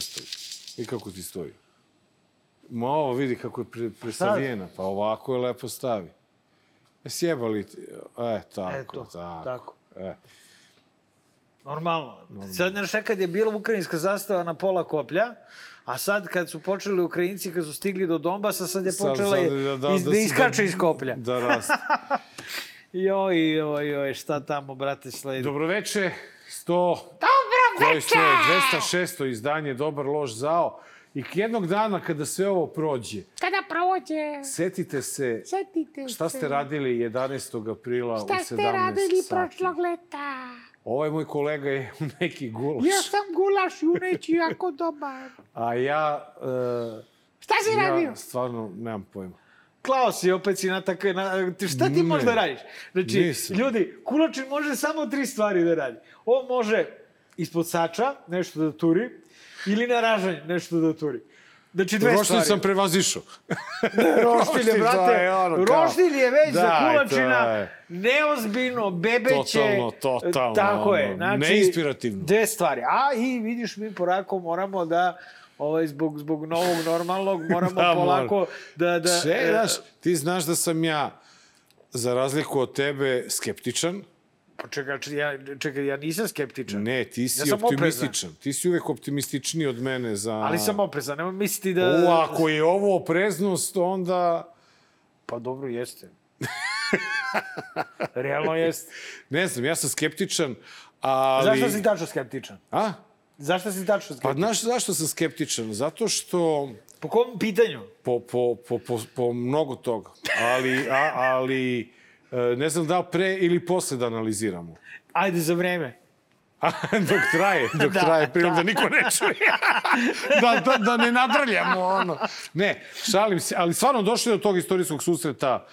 zastavu. I kako ti stoji. Ma ovo vidi kako je pre, presavijena, pa ovako je lepo stavi. E, sjebali ti. E, tako, Eto, tako. tako. E. Normalno. Sad, znaš, nekad je bila ukrajinska zastava na pola koplja, a sad kad su počeli Ukrajinci, kad su stigli do Donbasa, sad je Sad- počela sad i- da- da- iz, da da iskače da- iz koplja. Da raste. Joj, joj, joj, šta tamo, brate, sledi? Dobroveče, 100... Dobro Koji što je veče! 206. izdanje Dobar loš zao. I jednog dana kada sve ovo prođe, Kada prođe, setite se setite šta se. ste radili 11. aprila u 17 Šta ste radili sati. prošlog leta? Ovaj moj kolega je u neki gulaš. Ja sam gulaš juneći jako dobar. A ja... Uh, Šta si radio? ja stvarno nemam pojma. Klao si, opet si na tako... Na, ti šta ti Ne. možeš da radiš? Znači, Nisam. ljudi, Kulačin može samo tri stvari da radi. On može ispod sača nešto da turi, ili na ražanj nešto da turi. Znači, dve Roštilj stvari. sam prevazišao. Roštilj je, Roštilj, to brate, je ono kao- roštilj je već za Daj, kulačina, je. neozbiljno, bebeće. Totalno, totalno, Tako je, znači, neinspirativno. Dve stvari. A i vidiš, mi porako moramo da, ovaj, zbog, zbog novog normalnog, moramo Da, polako mora. da... da Če, e, znaš, ti znaš da sam ja, za razliku od tebe, skeptičan. Pa čekaj, ja, čekaj, ja nisam skeptičan. Ne, ti si Ja optimističan. Ti si uvek optimističniji od mene za... Ali sam oprezan, nemoj misliti da... O, ako je ovo opreznost, onda... Pa dobro, jeste. Realno jeste. Ne znam, ja sam skeptičan, ali... Zašto si tačno skeptičan? A? Zašto si tačno Pa skeptičan? znaš zašto sam skeptičan? Zato što... Po kom pitanju? Po, po, po, po, po mnogo toga. Ali, a, ali ne znam da li pre ili posle da analiziramo. Ajde za vreme. Dok traje, dok Da, da, traje prilog da. niko ne čuje. da, da, da ne nadrljamo ono. Ne, šalim se, ali stvarno došli do tog istorijskog susreta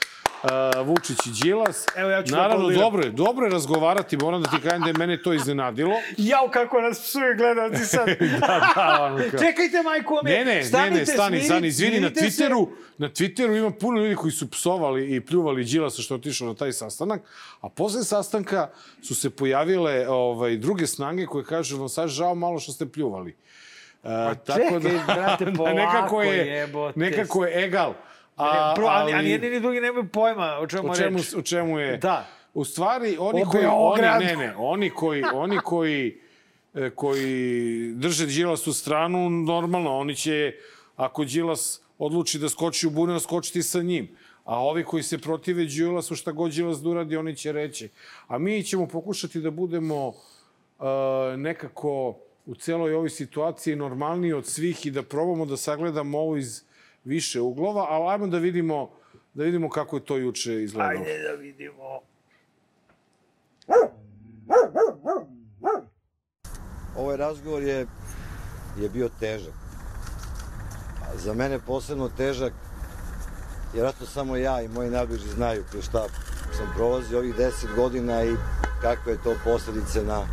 uh, Vučić i Đilas. Evo, ja ću da Naravno, aplaudiram. dobro je, dobro je razgovarati, moram da ti kažem da je mene to iznenadilo. Jao, kako nas psuje gledalci sad. da, da, ono kao. Čekajte, majko me. Ne, ne, ne, stanite, ne, stani, smirite- stani, izvini, na smirite se. Twitteru, na Twitteru ima puno ljudi koji su psovali i pljuvali Đilasa što je otišao na taj sastanak, a posle sastanka su se pojavile ovaj, druge snage koje kažu vam sad žao malo što ste pljuvali. E, čekaj, brate, polako, jebote. nekako je egal. A, A, Pro, ali, ali jedni ni drugi nemaju pojma o čemu, o čemu, reč. o čemu je... Da. U stvari, oni O koji... Oni, ne, ne, oni koji, oni koji, e, koji drže Đilas u stranu, normalno, oni će, ako Đilas odluči da skoči u bunar, skočiti sa njim. A ovi koji se protive Đilasu, šta god Đilas da uradi, oni će reći. A mi ćemo pokušati da budemo uh, nekako u celoj ovoj situaciji normalniji od svih i da probamo da sagledamo ovo iz više uglova, ali ajmo da vidimo, da vidimo kako je to juče izgledalo. Ajde da vidimo. Ovaj razgovor je, je bio težak. A za mene posebno težak, vjerojatno samo ja i moji najbliži znaju kroz šta sam prolazio ovih deset godina i kakve je to posledice na,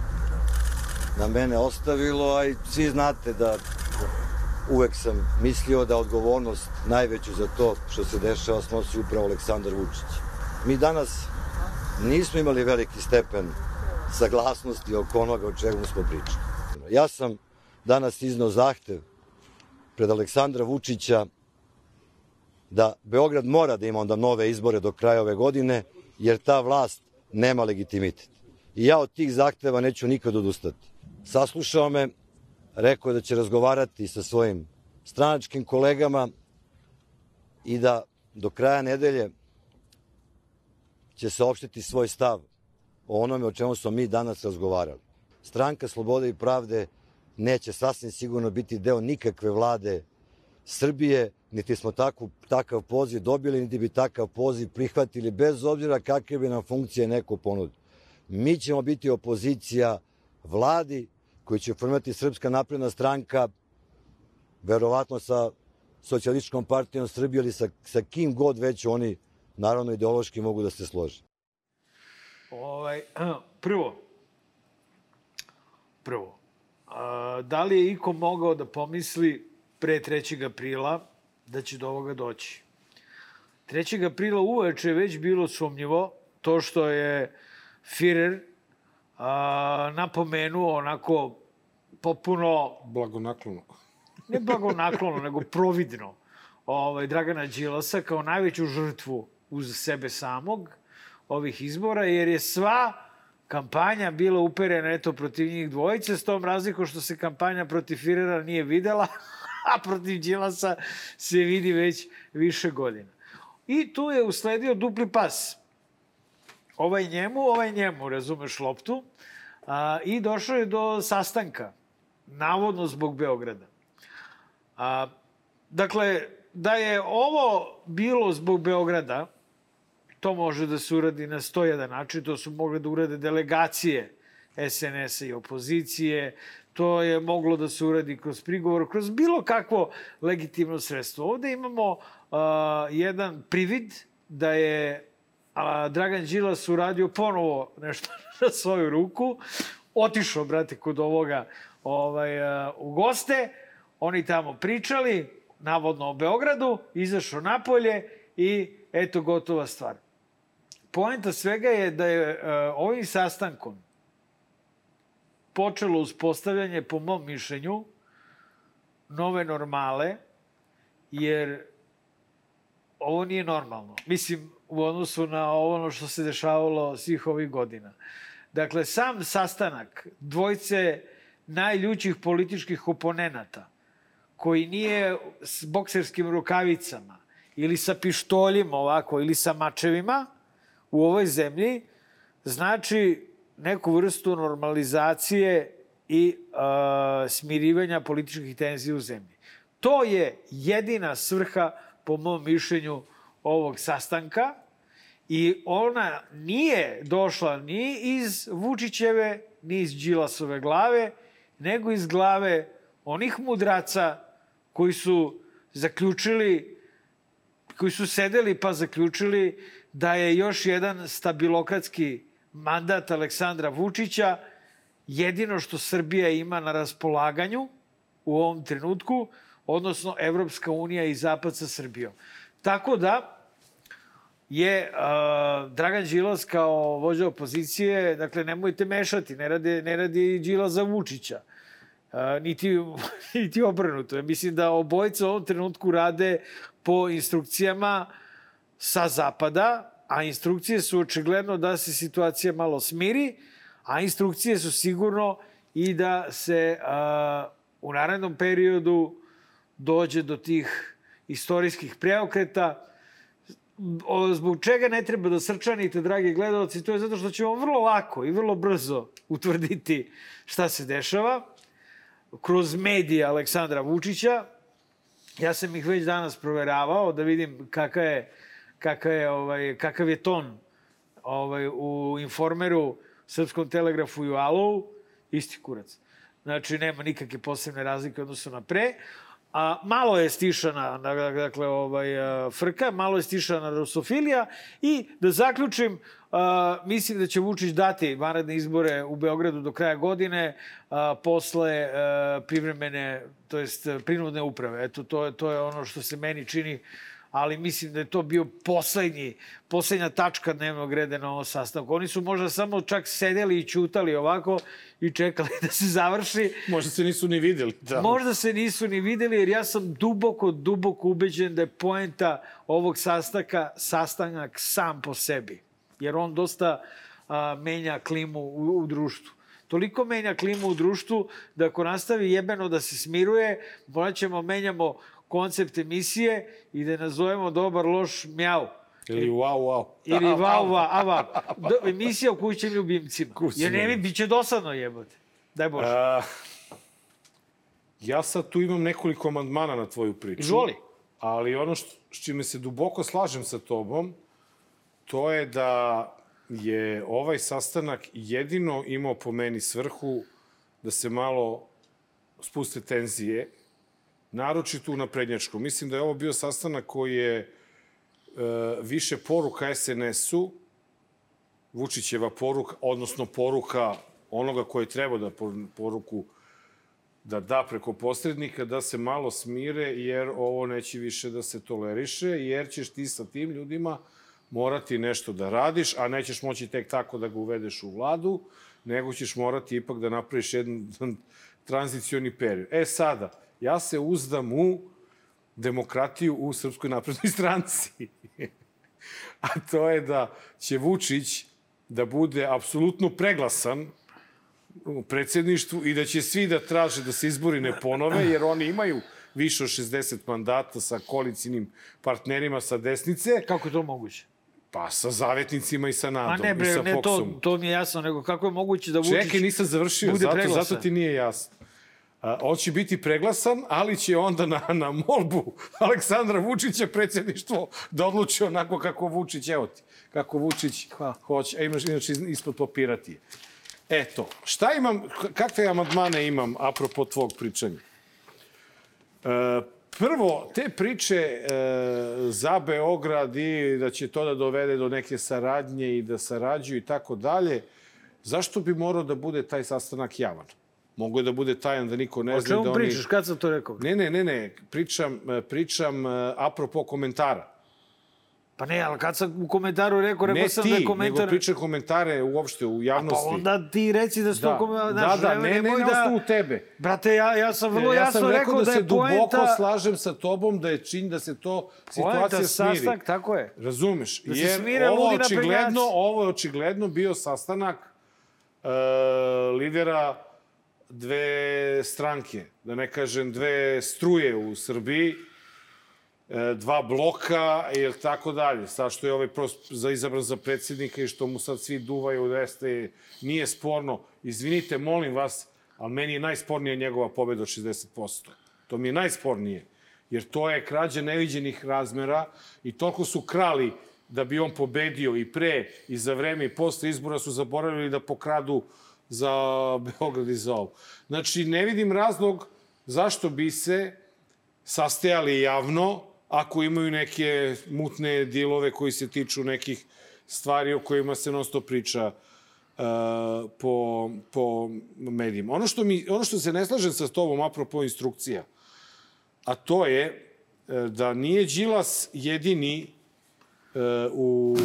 na mene ostavilo, a i svi znate da uvek sam mislio da odgovornost najveću za to što se dešava snosi upravo Aleksandar Vučić. Mi danas nismo imali veliki stepen saglasnosti oko onoga o čemu smo pričali. Ja sam danas iznao zahtev pred Aleksandra Vučića da Beograd mora da ima onda nove izbore do kraja ove godine, jer ta vlast nema legitimitet. I ja od tih zahteva neću nikad odustati. Saslušao me, rekao je da će razgovarati sa svojim stranačkim kolegama i da do kraja nedelje će saopštiti svoj stav o onome o čemu smo mi danas razgovarali. Stranka Slobode i Pravde neće sasvim sigurno biti deo nikakve vlade Srbije, niti smo takvu, takav poziv dobili, niti bi takav poziv prihvatili, bez obzira kakve bi nam funkcije neko ponudio. Mi ćemo biti opozicija vladi koju će formati Srpska napredna stranka, verovatno sa socijalističkom partijom Srbije ili sa, sa kim god već oni, naravno ideološki, mogu da se slože. Ovaj, prvo, prvo, a, da li je iko mogao da pomisli pre 3. aprila da će do ovoga doći? 3. aprila uveče je već bilo sumnjivo to što je Führer a, napomenuo onako popuno Blagonaklono. ne blagonaklono, nego providno ovaj, Dragana Đilasa kao najveću žrtvu uz sebe samog ovih izbora, jer je sva kampanja bila uperena eto protiv njih dvojice, s tom razlikom što se kampanja protiv Firera nije videla, a protiv Đilasa se vidi već više godina. I tu je usledio dupli pas. Ovaj njemu, ovaj njemu, razumeš loptu, a, i došao je do sastanka, navodno zbog Beograda. A, dakle, da je ovo bilo zbog Beograda, to može da se uradi na 101 način, to su mogle da urade delegacije SNS-a i opozicije, to je moglo da se uradi kroz prigovor, kroz bilo kakvo legitimno sredstvo. Ovde imamo uh, jedan privid da je a, Dragan Đilas uradio ponovo nešto na svoju ruku, otišao, brate, kod ovoga ovaj, a, u goste, oni tamo pričali, navodno o Beogradu, izašao napolje i eto gotova stvar. Poenta svega je da je uh, ovim sastankom počelo uspostavljanje, po mom mišljenju, nove normale, jer ovo nije normalno. Mislim, u odnosu na ono što se dešavalo svih ovih godina. Dakle, sam sastanak dvojce najljućih političkih oponenata, koji nije s bokserskim rukavicama ili sa pištoljima ovako ili sa mačevima u ovoj zemlji, znači neku vrstu normalizacije i uh, smirivanja političkih tenzija u zemlji. To je jedina svrha, po mom mišljenju, ovog sastanka i ona nije došla ni iz Vučićeve, ni iz Đilasove glave, nego iz glave onih mudraca koji su zaključili, koji su sedeli pa zaključili da je još jedan stabilokratski mandat Aleksandra Vučića jedino što Srbija ima na raspolaganju u ovom trenutku, odnosno Evropska unija i Zapad sa Srbijom. Tako da je uh, Dragan Đilas kao vođa opozicije, dakle nemojte mešati, ne radi, ne radi Đilas za Vučića. Niti, niti obrnuto. Mislim da obojica u ovom trenutku rade po instrukcijama sa zapada, a instrukcije su očigledno da se situacija malo smiri, a instrukcije su sigurno i da se a, u narednom periodu dođe do tih istorijskih preokreta. Zbog čega ne treba da srčanite, dragi gledalci, to je zato što ćemo vrlo lako i vrlo brzo utvrditi šta se dešava kroz medije Aleksandra Vučića. Ja sam ih već danas proveravao da vidim kakav je kakav je, ovaj, kakav je ton ovaj, u Informeru, Srpskom telegrafu i u Alovu, isti kurac. Znači, nema nikakve posebne razlike odnosno na pre. A, malo je stišana, dakle, ovaj, frka, malo je stišana rusofilija i da zaključim, a, mislim da će Vučić dati vanredne izbore u Beogradu do kraja godine a, posle a, privremene, to jest prinudne uprave. Eto, to, to je ono što se meni čini ali mislim da je to bio poslednji, poslednja tačka dnevnog reda na ovom sastanku. Oni su možda samo čak sedeli i čutali ovako i čekali da se završi. Možda se nisu ni videli. Da. Možda se nisu ni videli, jer ja sam duboko, duboko ubeđen da je poenta ovog sastaka sastanak sam po sebi. Jer on dosta a, menja klimu u, u društvu toliko menja klimu u društvu da ako nastavi jebeno da se smiruje, morat ćemo menjamo koncept emisije i da nazovemo dobar, loš, mjau. Ili wow, wow. Ili wow, wow, a wow. Do, emisija o kućnim ljubimcima. Kućnim Jer ne mi, bit će dosadno jebote. Daj Bože. A, ja sad tu imam nekoliko amandmana na tvoju priču. Izvoli. Ali ono što, s čime se duboko slažem sa tobom, to je da je ovaj sastanak jedino imao po meni svrhu da se malo spuste tenzije, naročito u naprednjačkom. Mislim da je ovo bio sastanak koji je e, više poruka SNS-u, Vučićeva poruka, odnosno poruka onoga koji treba da poruku da da preko posrednika, da se malo smire, jer ovo neće više da se toleriše, jer ćeš ti sa tim ljudima morati nešto da radiš, a nećeš moći tek tako da ga uvedeš u vladu, nego ćeš morati ipak da napraviš jedan tranzicioni period. E sada, ja se uzdam u demokratiju u Srpskoj naprednoj stranci. A to je da će Vučić da bude apsolutno preglasan u predsjedništvu i da će svi da traže da se izbori ne ponove, jer oni imaju više od 60 mandata sa koalicijnim partnerima sa desnice, Kako je to moguće? Pa sa zavetnicima i sa Nadom ne i bre, sa ne, to, Foxom. to mi je jasno, nego kako je moguće da Vučić... Čekaj, nisam završio, zato, preglasan. zato ti nije jasno. A, on će biti preglasan, ali će onda na, na molbu Aleksandra Vučića predsjedništvo da odluči onako kako Vučić, evo ti, kako Vučić Hvala. hoće. A imaš inače ispod papira ti je. Eto, šta imam, kakve amandmane imam apropo tvog pričanja? E, prvo, te priče e, za Beograd i da će to da dovede do neke saradnje i da sarađuju i tako dalje, zašto bi morao da bude taj sastanak javan? Mogu je da bude tajan da niko ne O zna čemu da oni... pričaš? Kad sam to rekao? Ne, ne, ne, ne, pričam, e, pričam e, apropo komentara. Pa ne, ali kad sam u komentaru rekao, rekao Ne sam ti, da je komentar... nego pričam komentare uopšte u Pa javnosti. onda ti reci da su da, to komentar... da, da, ne, ne, na osnovu tebe. Brate, ja, ja sam vrlo ja jasno sam rekao, rekao da, da se je duboko poenta... slažem sa tobom da je čin da se to situacija Poenta, smiri. sastanak, tako je. Razumeš? Da se Jer smire ovo očigledno, ovo je očigledno bio sastanak e, lidera dve stranke, da ne kažem dve struje u Srbiji, dva bloka i tako dalje. Sad što je ovaj prost za izabran za predsjednika i što mu sad svi duvaju da jeste, nije sporno. Izvinite, molim vas, ali meni je najspornija njegova pobeda od 60%. To mi je najspornije. Jer to je krađa neviđenih razmera i toliko su krali da bi on pobedio i pre, i za vreme, i posle izbora su zaboravili da pokradu za Beograd i za ovo. Znači, ne vidim razlog zašto bi se sastajali javno ako imaju neke mutne dilove koji se tiču nekih stvari o kojima se non stop priča uh, po, po medijima. Ono što, mi, ono što se ne slažem sa tobom apropo instrukcija, a to je e, da nije Đilas jedini e, u e,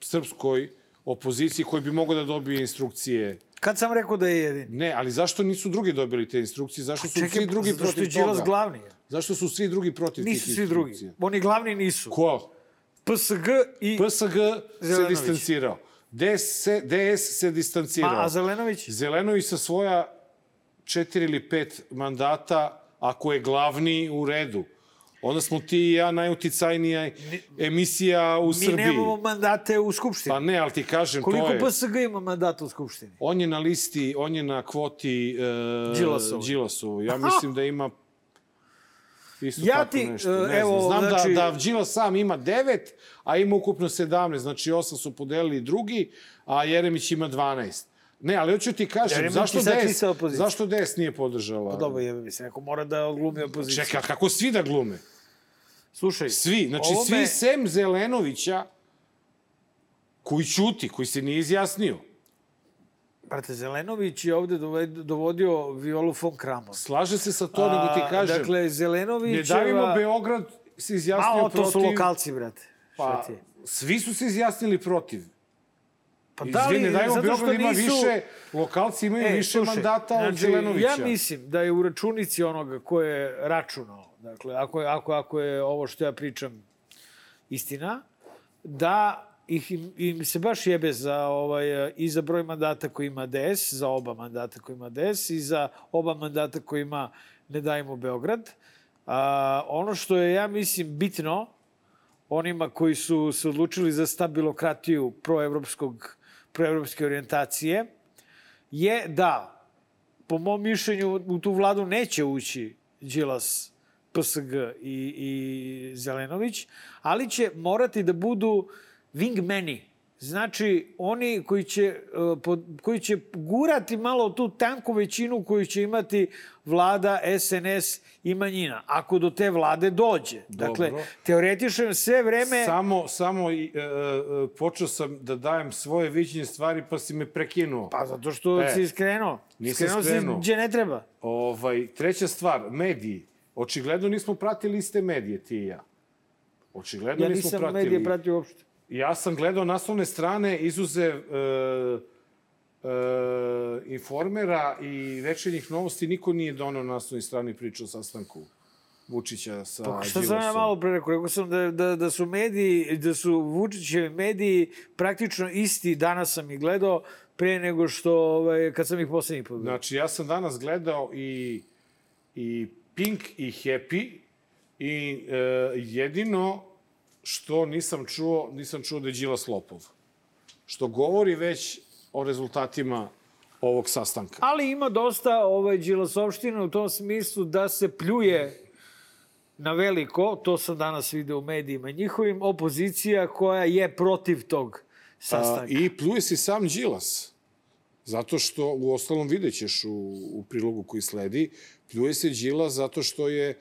srpskoj opoziciji koji bi mogao da dobije instrukcije. Kad sam rekao da je jedini? Ne, ali zašto nisu drugi dobili te instrukcije? Zašto su Čekaj, svi drugi zato što je protiv Đilas toga? glavni. Zašto su svi drugi protiv Nisu tih svi drugi. Oni glavni nisu. Ko? PSG i... PSG se Zelenović. distancirao. DS se, DS se distancirao. Ma, a Zelenović? Zelenović sa svoja četiri ili pet mandata, ako je glavni, u redu. Onda smo ti i ja najuticajnija emisija u Mi Srbiji. nemamo mandate u Skupštini. Pa ne, ali ti kažem, Koliko to je... PSG ima mandata u Skupštini? On je na listi, on je na kvoti e, Đilasovoj. Đilasovu. Ja mislim da ima isto Ja ti, nešto. e, Ne evo, znam. Znam znači- da, da Đilas sam ima devet, a ima ukupno 17. Znači, osam su podelili drugi, a Jeremić ima 12. Ne, ali hoću ti kažem, Jeremić zašto DS, zašto DS nije podržala? Pa dobro, jebe mi se, neko mora da odglumi opoziciju. Čekaj, kako svi da glume? Slušaj, Svi, znači ovo svi sem Zelenovića, koji ćuti, koji se nije izjasnio. Brate, Zelenović je ovde dovodio Violu von Kramon. Slaže se sa to, nego ti kažem. Dakle, Zelenović... Ne davimo Beograd se izjasnio Malo, to protiv... su lokalci, brate. Pa, svi su se izjasnili protiv. Pa Izvini, ne dajmo zato što Beograd ima nisu- više, lokalci imaju E, više slušaj, mandata od znači, Zelenovića. Ja mislim da je u računici onoga ko je računao, dakle, ako je, ako, ako je ovo što ja pričam istina, da ih, im, se baš jebe za ovaj, i za broj mandata koji ima DS, za oba mandata koji ima DS i za oba mandata koji ima Ne dajmo Beograd. A, ono što je, ja mislim, bitno onima koji su se odlučili za stabilokratiju proevropskog, proevropske orijentacije, je da, po mom mišljenju, u tu vladu neće ući Đilas, PSG i, i Zelenović, ali će morati da budu wingmeni. Znači, oni koji će, pod- koji će gurati malo tu tanku većinu koju će imati vlada, SNS i manjina. Ako do te vlade dođe. Dakle, Dobro. teoretično sve vreme... Samo, samo e, e, počeo sam da dajem svoje viđenje stvari, pa si me prekinuo. Pa zato što E, si skrenuo. nisam skrenuo. skrenuo. si gdje ne treba. Ovaj, treća stvar, mediji. Očigledno nismo pratili iste medije, ti i ja. Očigledno Ja nismo nisam pratili. medije pratio uopšte. Ja sam gledao naslovne strane, izuzev e, informera i večernjih novosti niko nije donao na naslovnoj strani priču o sastanku Vučića sa Pa šta sam ja malo pre rekao? Rekao sam da, da, da su mediji, da su Vučićevi mediji praktično isti, danas sam ih gledao, pre nego što, ovaj, kad sam ih poslednji put. Znači, ja sam danas gledao i, i Pink i Happy i e, jedino što nisam čuo, nisam čuo da je Đilas lopov. Što govori već o rezultatima ovog sastanka. Ali ima dosta ovaj, Đilasovština u tom smislu da se pljuje na veliko, to sam danas video u medijima njihovim, opozicija koja je protiv tog sastanka. A, I pljuje se sam Đilas. Zato što, u ostalom vidjet ćeš u, u prilogu koji sledi, pljuje se Đilas zato što je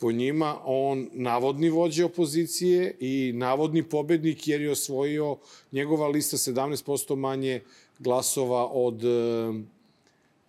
po njima on navodni vođa opozicije i navodni pobednik jer je osvojio njegova lista 17% manje glasova od e,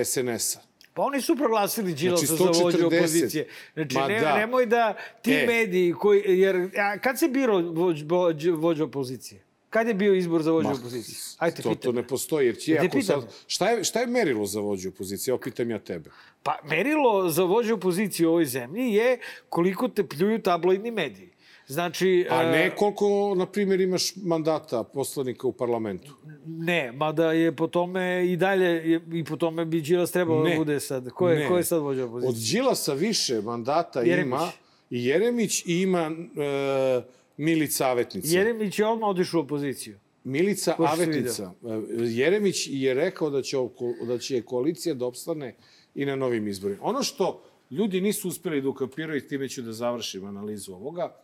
e, SNS-a. Pa oni su proglasili Đilasa Znači, za vođu 140. opozicije. Znači, Ma ne, da. nemoj da ti E. mediji koji... Jer, a, kad se biro vođ, vođ, vođa opozicije? Kad je bio izbor za vođu Ma, opozicije? Ajde, te to, to pitam. ne postoji, jer će Da ako sad... Šta je, šta je merilo za vođu opozicije? Evo, pitam ja tebe. Pa merilo za vođu opozicije u ovoj zemlji je koliko te pljuju tabloidni mediji. Znači... A e, ne koliko, na primjer, imaš mandata poslanika u parlamentu. Ne, mada je po tome i dalje, je, i po tome bi Đilas trebalo Ne. da bude sad. Ko je, Ne. ko je sad vođa Od opozicije? Đilasa više mandata Jeremić. ima i Jeremić i ima e, Milica Avetnica. Jeremić je odmah otišao u opoziciju. Milica Ko Avetnica. E, Jeremić je rekao da će, oko- da će koalicija da opstane i na novim izborima. Ono što ljudi nisu uspeli da ukapiraju, i time ću da završim analizu ovoga,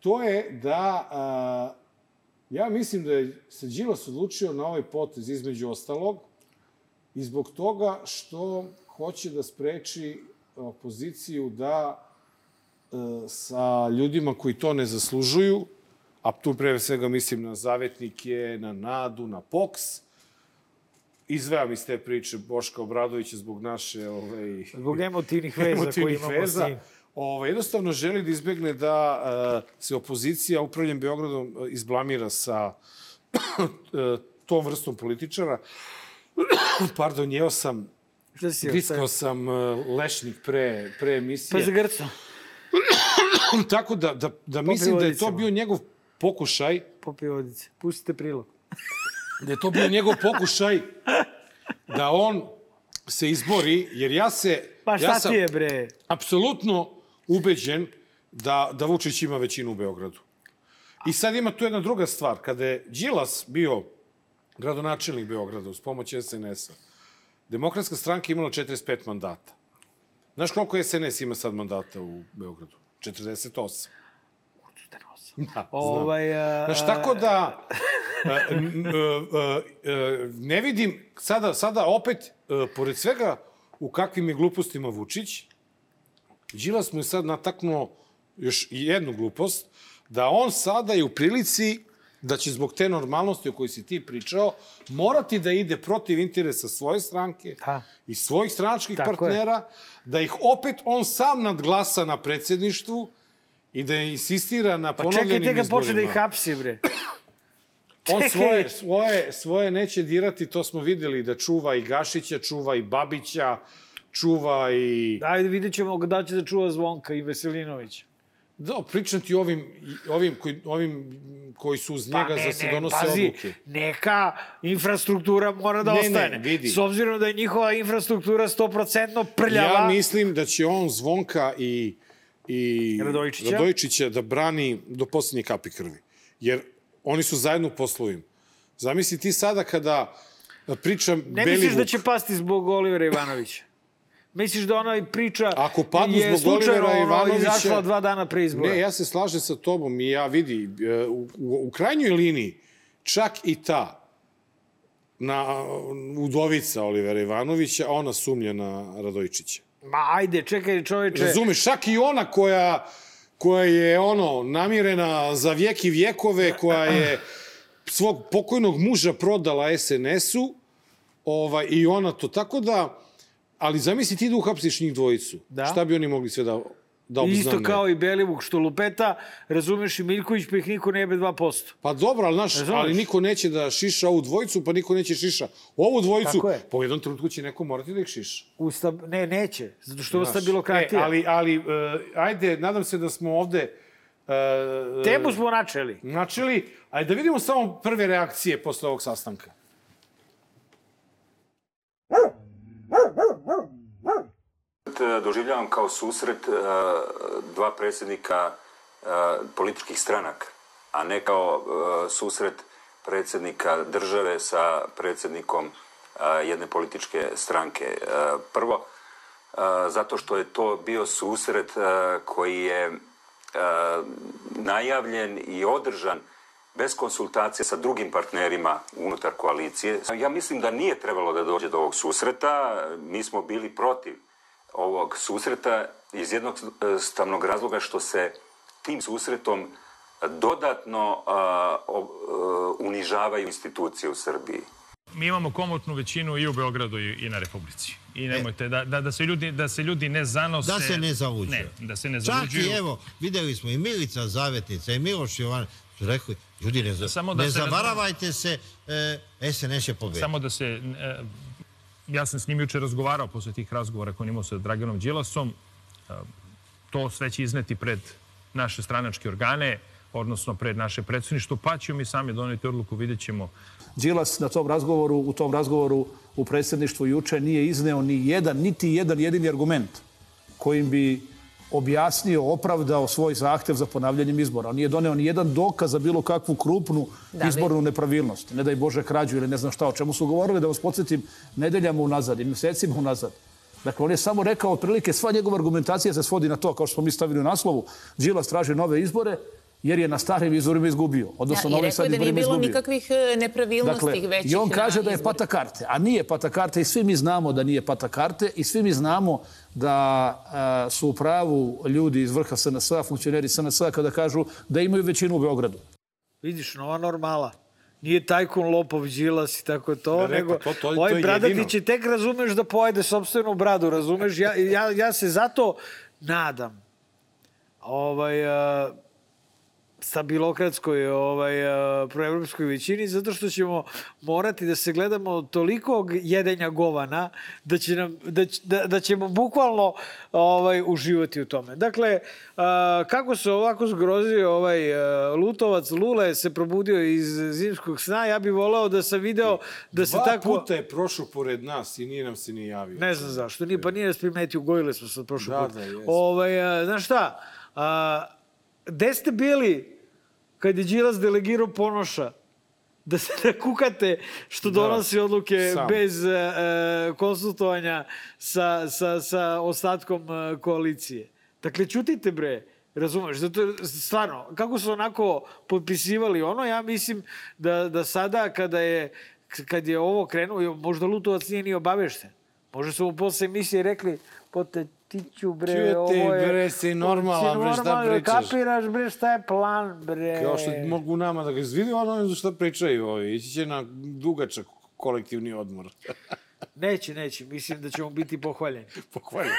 to je da a, ja mislim da je se Đilas odlučio na ovaj potez između ostalog i zbog toga što hoće da spreči opoziciju da sa ljudima koji to ne zaslužuju, a tu pre svega mislim na zavetnike, na Nadu, na POKS, izvejam iz te priče Boška Obradovića zbog naše ovaj, Zbog emotivnih veza koje emotivnih imamo veza. s njim. Ovaj, jednostavno želi da izbegne da uh, se opozicija upravljem Beogradom uh, izblamira sa uh, tom vrstom političara. Pardon, jeo sam, Šta si grickao sam uh, lešnik pre, pre Pa emisije. za Grca. Tako da, da, da mislim da je to bio njegov pokušaj, Popij vodice. Pustite prilog. da je to bio njegov pokušaj da on se izbori, jer ja se... Pa šta ja sam, ti je, bre? apsolutno ubeđen da, da Vučić ima većinu u Beogradu. I sad ima tu jedna druga stvar. Kada je Đilas bio gradonačelnik Beograda uz pomoć SNS-a, Demokratska stranka imala 45 mandata. Znaš koliko SNS ima sad mandata u Beogradu? 48. Da, znam. Ovaj, a, Znaš, tako da, ne vidim, sada, sada opet, pored svega, u kakvim je glupostima Vučić, Đilas mu je sad nataknuo još jednu glupost, da on sada je u prilici da će zbog te normalnosti o kojoj si ti pričao, morati da ide protiv interesa svoje stranke Da. i svojih stranačkih Tako je. partnera, da ih opet on sam nadglasa na predsedništvu i da insistira na Pa ponovljenim čekajte ga počne da ih izborima. hapsi, bre. On svoje, svoje, svoje neće dirati, to smo videli, da čuva i Gašića, čuva i Babića, čuva i... Ajde, vidjet ćemo da će da čuva Zvonka i Veselinovića. Da, pričam ti ovim, ovim, koji, ovim koji su uz njega za se donose Pa pazi, odluke. neka infrastruktura mora da Ne, ne, ostane. vidi. S obzirom da je njihova infrastruktura 100% prljava. Ja mislim da će on Zvonka i, i Radojčića? Radojčića da brani do poslednje kapi krvi. Jer oni su zajedno u poslovima. Zamisli ti sada kada pričam Ne Beli misliš da će pasti zbog Olivera Ivanovića? Misliš da ona priča Ako padnu je zbog slučajno Olivera ono, Ivanovića- izašla dva dana pre izbora? Ne, ja se slažem sa tobom i ja vidi, e, u, u, u krajnjoj liniji, čak i ta na udovica Olivera Ivanovića, ona sumnja na Radojčića. Ma ajde, čekaj čoveče. Razumeš, čak i ona koja, koja je ono namirena za vijek i vjekove, koja je svog pokojnog muža prodala SNS-u, ovaj, i ona to. Tako da, ali zamisli ti da uhapsiš njih dvojicu. Da. Šta bi oni mogli sve da Dobro, Isto znam, kao i Belivuk što lupeta, razumeš i Miljković, pa ih niko ne jebe 2%. Pa dobro, ali, naš, Razumeš? ali niko neće da šiša ovu dvojicu, pa niko neće šiša ovu dvojicu. Je. Po jednom trenutku će neko morati da ih šiša. Usta, ne, neće, zato što Znaš. stabilokratija. E, ali, ali uh, ajde, nadam se da smo ovde uh, Temu smo načeli. načeli. Ajde da vidimo samo prve reakcije posle ovog sastanka. E, doživljavam kao susret e, dva predsjednika e, političkih stranaka, a ne kao e, susret predsjednika države sa predsjednikom jedne političke stranke. Prvo, zato što je to bio susret koji je najavljen i održan bez konsultacije sa drugim partnerima unutar koalicije. Ja mislim da nije trebalo da dođe do ovog susreta. Mi smo bili protiv ovog susreta iz jednog e, stavnog razloga što se tim susretom dodatno a, o- e, unižavaju institucije u Srbiji. mi imamo komotnu većinu i u Beogradu i, na Republici. I nemojte da, da, da, se ljudi, da se ljudi ne zanose. Da se ne zaluđuju. Ne, da se ne Čak zaluđuju. i evo, videli smo i Milica Zavetnica i Miloš Jovan su rekli, ljudi ne, za, Samo da ne se ne- zavaravajte se, e, SNS će pobediti. Samo da se... e, ja sam s njim juče razgovarao posle tih razgovora koje on imao sa Draganom Đilasom. E, to sve će izneti pred naše stranačke organe, odnosno pred naše predsjedništvo, pa ćemo mi sami doneti odluku, vidjet ćemo Đilas na tom razgovoru, u tom razgovoru u predsjedništvu juče nije izneo ni jedan, niti jedan jedini argument kojim bi objasnio, opravdao svoj zahtev za ponavljanjem izbora. On nije doneo ni jedan dokaz za bilo kakvu krupnu Da, izbornu nepravilnost. Ne daj Bože krađu ili ne znam šta. O čemu su govorili, da vas podsjetim, nedeljama unazad i mesecima unazad. Dakle, on je samo rekao, otprilike, sva njegova argumentacija se svodi na to, kao što smo mi stavili u naslovu, Đilas traži nove izbore, jer je na starim izborima izgubio. Odnosno, Da, na I rekao je da nije bilo izgubio. nikakvih e, nepravilnosti Dakle, većih I on kaže da je pata karte, a nije pata karte i svi mi znamo da nije pata karte i svi mi znamo da a, su u pravu ljudi iz vrha SNS-a, funkcioneri SNS-a kada kažu da imaju većinu u Beogradu. Vidiš, nova normala. Nije tajkun lopov Đilas i tako to, Ja rekao, nego to- to- to ovaj jedino. će tek razumeš da pojede sobstvenu bradu, razumeš? Ja, ja, ja se zato nadam ovaj, a, stabilokratskoj ovaj, a, proevropskoj većini, zato što ćemo morati da se gledamo od tolikog jedenja govana da, će nam, da, da, da ćemo bukvalno ovaj, uživati u tome. Dakle, a, kako se ovako zgrozio ovaj a, Lutovac, Lule se probudio iz zimskog sna, ja bih voleo da sam video da se Dva tako... puta je prošao pored nas i nije nam se ni javio. Ne znam zašto, nije, pa nije nas primetio, gojili smo sad prošli Da, put. da, jesmo. ovaj, a, znaš šta, a, gde ste bili kad je Đilas delegirao Ponoša da se ne kukate što donosi odluke sam. bez e, e, konsultovanja sa, sa, sa ostatkom e, koalicije. Dakle, čutite bre, razumeš, zato je, stvarno, kako su onako potpisivali ono, ja mislim da, da sada kada je, kad je ovo krenuo, možda Lutovac nije ni obavešten. Možda su mu posle emisije rekli, pote, tiću bre, Čujete, ovo je... bre, si normalan, bre, šta normalan, pričaš? Kapiraš bre, šta je plan, bre? Kao što mogu nama da ga izvidi, ono za šta pričaju ovi. Ići će na dugačak kolektivni odmor. Neće, neće. Mislim da ćemo biti pohvaljeni. Pohvaljujem.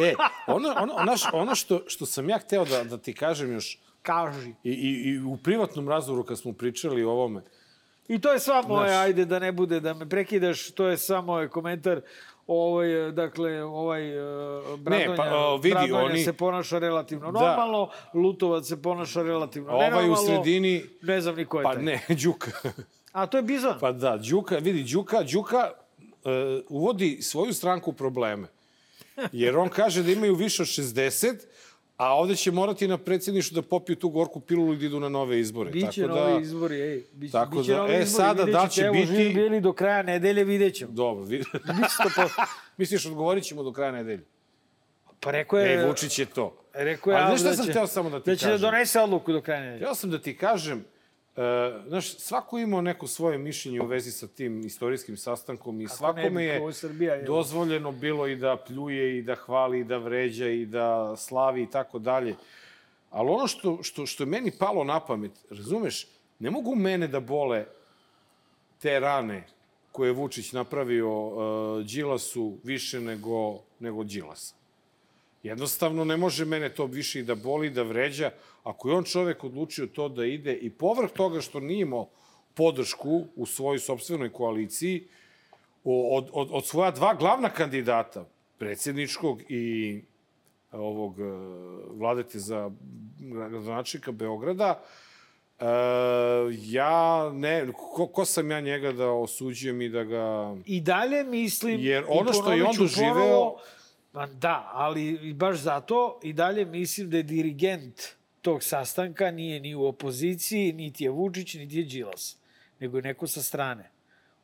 e, ono, ono, ono, ono što, što sam ja hteo da, da ti kažem još, Kaži. i, i, i u privatnom razgovoru kad smo pričali o ovome, I to je sva moje, Znaš. ajde da ne bude da me prekidaš, to je samo komentar. Ovaj, dakle, ovaj Bradonja, pa, o, vidi, Bradonja oni- se ponaša relativno Da. normalno, Lutovac se ponaša relativno Ovaj u nenormalno. sredini- Ne znam ni ko je pa taj. ne, Đuka. A to je Bizon. Pa da, Đuka, vidi, Đuka, Đuka uh, uvodi svoju stranku u probleme. Jer on kaže da imaju više od 60, a ovde će morati na predsjedništvu da popiju tu gorku pilulu i da idu na nove izbore. Biće Tako da, izbori, ej. Biće, tako biće da- e, sada da će evo, biti- bili do kraja nedelje, vidjet ćemo. Dobro, vi... Biće to po... misliš odgovorit ćemo do kraja nedelje? Pa rekao je... E, Vučić je to. Rekao je, Ali Al znaš šta da sam će- hteo samo da ti Da će kažem? da donese odluku do kraja nedelje. Ja sam da ti kažem, uh, znaš, svako imao neko svoje mišljenje u vezi sa tim istorijskim sastankom i svakome je Srbija, je. dozvoljeno bilo i da pljuje i da hvali i da vređa i da slavi i tako dalje. Ali ono što, što, što je meni palo na pamet, razumeš, ne mogu mene da bole te rane koje je Vučić napravio uh, Đilasu više nego, nego Đilasa. Jednostavno ne može mene to više i da boli, da vređa. Ako je on čovek odlučio to da ide i povrh toga što nije imao podršku u svojoj sobstvenoj koaliciji, od, od, od svoja dva glavna kandidata, predsjedničkog i ovog e, vladete za gradonačnika Beograda, e, ja ne, ko, ko sam ja njega da osuđujem i da ga... I dalje mislim... Jer ono što je on doživeo- ponovo, da, ali baš zato i dalje mislim da je dirigent tog sastanka nije ni u opoziciji, niti je Vučić, niti je Đilas, nego je neko sa strane.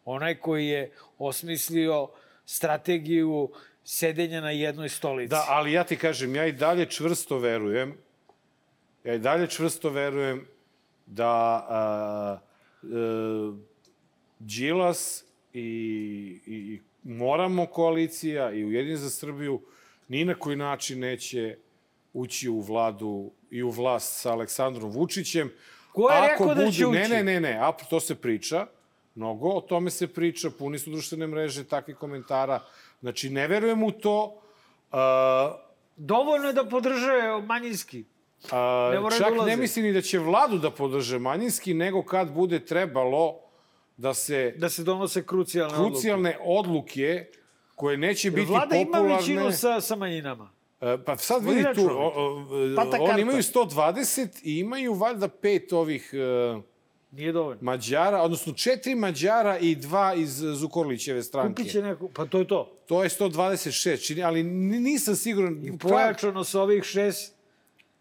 Onaj koji je osmislio strategiju sedenja na jednoj stolici. Da, ali ja ti kažem, ja i dalje čvrsto verujem, ja i dalje čvrsto verujem da a, a, Đilas i, i, i moramo koalicija i Ujedin za Srbiju ni na koji način neće ući u vladu i u vlast sa Aleksandrom Vučićem. Ko je rekao da će Ne, ući? ne, ne, ne, a to se priča. Mnogo o tome se priča, puni su društvene mreže takvih komentara. Znači, ne verujem u to. Uh, Dovoljno je da podrže manjinski. Ne moraju čak da ulaze. ne mislim ni da će vladu da podrže manjinski, nego kad bude trebalo da se Da se donose krucijalne odluke. krucijalne odluke koje neće Jer biti Vlada ima popularne... većinu sa, sa manjinama. E, Pa sad vidi tu, o, o, Pata karta. oni imaju 120 i imaju valjda pet ovih e, Nije dovoljno. Mađara, odnosno četiri Mađara i dva iz Zukorlićeve stranke. Kupit će neko, pa to je to. To je 126, čini, ali ni- nisam siguran. I pojačano sa ovih šest,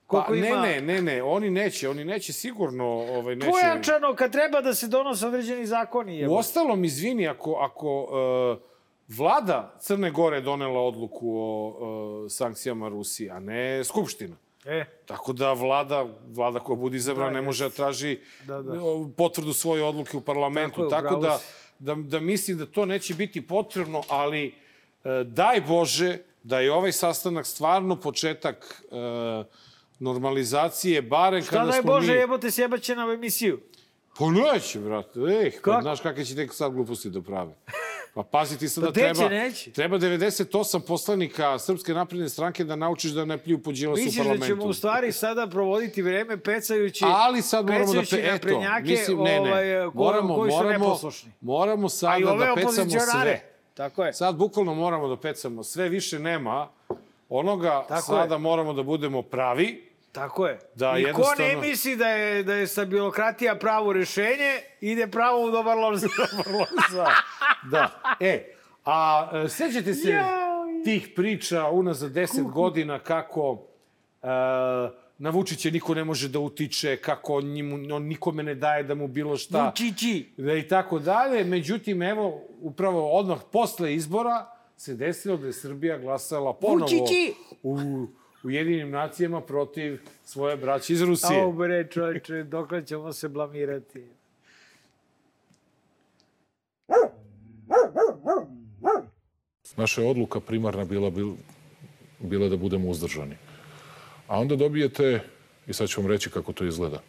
Pa, koliko ne, ima... ne, ne, ne, oni neće, oni neće sigurno, ovaj, neće... Pojačano kad treba da se donose određeni zakoni. U Jebo. ostalom, izvini, ako, ako uh, vlada Crne Gore donela odluku o uh, sankcijama Rusije, a ne Skupština. E, Tako da vlada, vlada koja bude izabrana Da, ne može da traži Da, da. potvrdu svoje odluke u parlamentu. Tako je, Tako, da, da, da mislim da to neće biti potrebno, ali e, daj Bože da je ovaj sastanak stvarno početak e, normalizacije, barem šta kada daj smo Bože mi... jebote sjebaće na emisiju. Pa neće, brate. Eh, pa znaš kakve će tek sad gluposti da prave. Pa pazi ti sad Pa da treba, neće. treba 98 poslanika Srpske napredne stranke da naučiš da ne pljuju po Đilasu u Misliš da parlamentu. ćemo u stvari sada provoditi vreme pecajući, Ali sad moramo da pe, eto, naprednjake, mislim, ne, ne, ovaj, moramo, koji su moramo, neposlušni. moramo sada ove da pecamo sve. Tako je. Sad bukvalno moramo da pecamo sve, više nema onoga, Tako sada je. moramo da budemo pravi, Tako je. Da, I ko jednostavno- ne misli da je, da je stabilokratija pravo rešenje, ide pravo u dobar lož. Za, da. E, a e, sećate se tih priča unazad 10 godina kako e, na Vučića niko ne može da utiče, kako on, njemu, on nikome ne daje da mu bilo šta. Vučići. Da i tako dalje. Međutim, evo, upravo odmah posle izbora se desilo da je Srbija glasala ponovo Vučići! u Ujedinim nacijama protiv svoje braće iz Rusije. Au bre, čovječe, dok ćemo se blamirati? Naša je odluka primarna bila, bil, bila da budemo uzdržani. A onda dobijete, i sad ću vam reći kako to izgleda,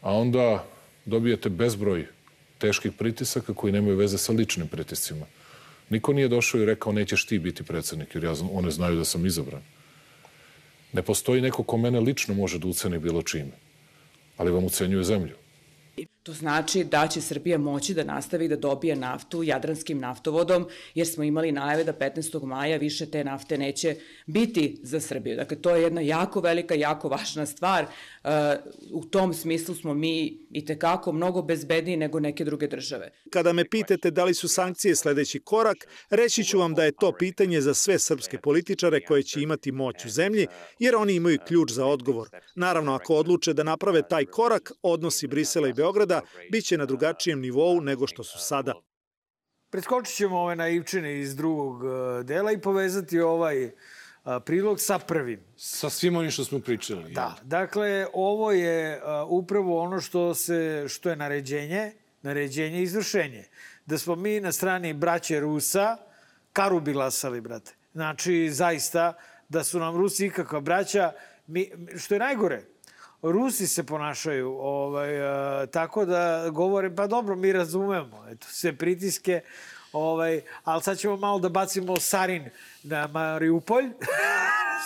a onda dobijete bezbroj teških pritisaka koji nemaju veze sa ličnim pritiscima. Niko nije došao i rekao nećeš ti biti predsednik, jer ja, one znaju da sam izabran. Ne postoji neko ko mene lično može da uceni bilo čime, ali vam ucenjuje zemlju. To znači da će Srbija moći da nastavi da dobije naftu jadranskim naftovodom, jer smo imali najave da 15. maja više te nafte neće biti za Srbiju. Dakle, to je jedna jako velika, jako važna stvar. Uh, u tom smislu smo mi i tekako mnogo bezbedniji nego neke druge države. Kada me pitate da li su sankcije sledeći korak, reći ću vam da je to pitanje za sve srpske političare koje će imati moć u zemlji, jer oni imaju ključ za odgovor. Naravno, ako odluče da naprave taj korak, odnosi Brisela i Beograda biće na drugačijem nivou nego što su sada. Preskočit ćemo ove naivčine iz drugog eh, dela i povezati ovaj eh, prilog sa prvim. Sa svim onim što smo pričali. Da, dakle, ovo je uh, upravo ono što, se, što je naređenje, naređenje i izvršenje. Da smo mi na strani braće Rusa karu bi glasali, brate. Znači, zaista, da su nam Rusi ikakva braća, mi, što je najgore, Rusi se ponašaju ovaj, uh, tako da govore, pa dobro, mi razumemo, eto, sve pritiske, ovaj, ali sad ćemo malo da bacimo sarin na Mariupolj,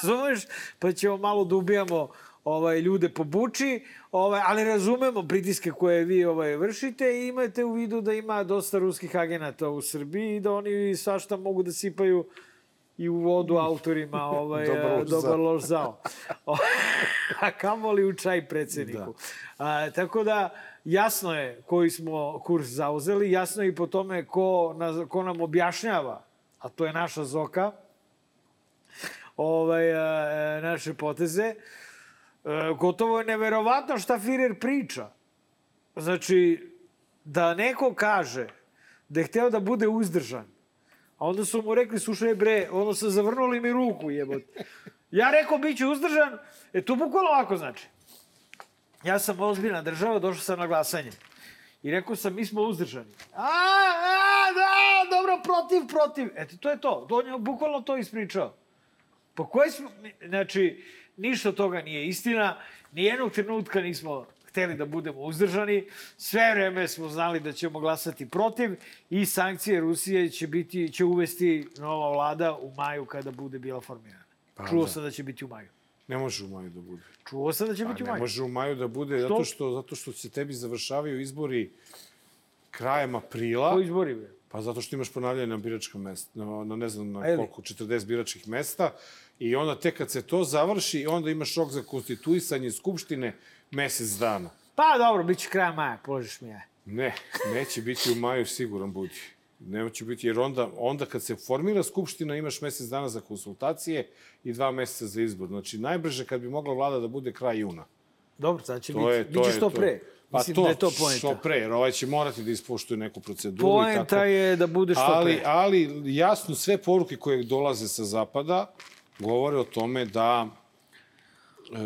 razumeš? Pa ćemo malo da ubijamo ovaj, ljude po buči, ovaj, ali razumemo pritiske koje vi ovaj, vršite i imate u vidu da ima dosta ruskih agenata u Srbiji i da oni svašta mogu da sipaju i u vodu autorima ovaj, Dobar loš zao. A kamoli u čaj predsedniku. A, tako da, jasno je koji smo kurs zauzeli, jasno je i po tome ko, na, ko nam objašnjava, a to je naša Zoka, ovaj, a, naše poteze. E, gotovo je neverovatno šta Firer priča. Znači, da neko kaže da je hteo da bude uzdržan, a onda su mu rekli, slušaj bre, ono se zavrnuli mi ruku, jebote. Ja rekao, bit ću uzdržan, e to bukvalno ovako znači. Ja sam ozbiljna država, došao sam na glasanje. I rekao sam, mi smo uzdržani. A, a, da, dobro, protiv, protiv. Eto, to je to. On je bukvalno to ispričao. Po koje smo, znači, ništa toga nije istina. Nijednog trenutka nismo hteli da budemo uzdržani. Sve vreme smo znali da ćemo glasati protiv i sankcije Rusije će, biti, će uvesti nova vlada u maju kada bude bila formirana. Pa Čuo da. sam da će biti u maju. Ne može u maju da bude. Čuo sam da će Pa biti u ne maju. može u maju da bude, Što? zato što, zato što se tebi završavaju izbori krajem aprila. Ko izbori, bre? Pa zato što imaš ponavljanje na biračkom mestu, na, na ne znam na A je li? koliko, 40 biračkih mesta. I onda tek kad se to završi, onda imaš rok za konstituisanje Skupštine mesec dana. Pa dobro, bit će kraja maja, položiš mi je. Ne, neće biti u maju, siguran budi. Neće biti, jer onda, onda kad se formira Skupština imaš mesec dana za konsultacije i dva meseca za izbor. Znači, najbrže kad bi mogla vlada da bude kraj juna. Dobro, će To biti. je, to Biće što to. pre. Pa Mislim to, da je to što poenta. pre, jer ovaj će morati da ispoštuje neku proceduru i tako. Poenta je da bude što ali, pre. Ali jasno, sve poruke koje dolaze sa zapada govore o tome da e,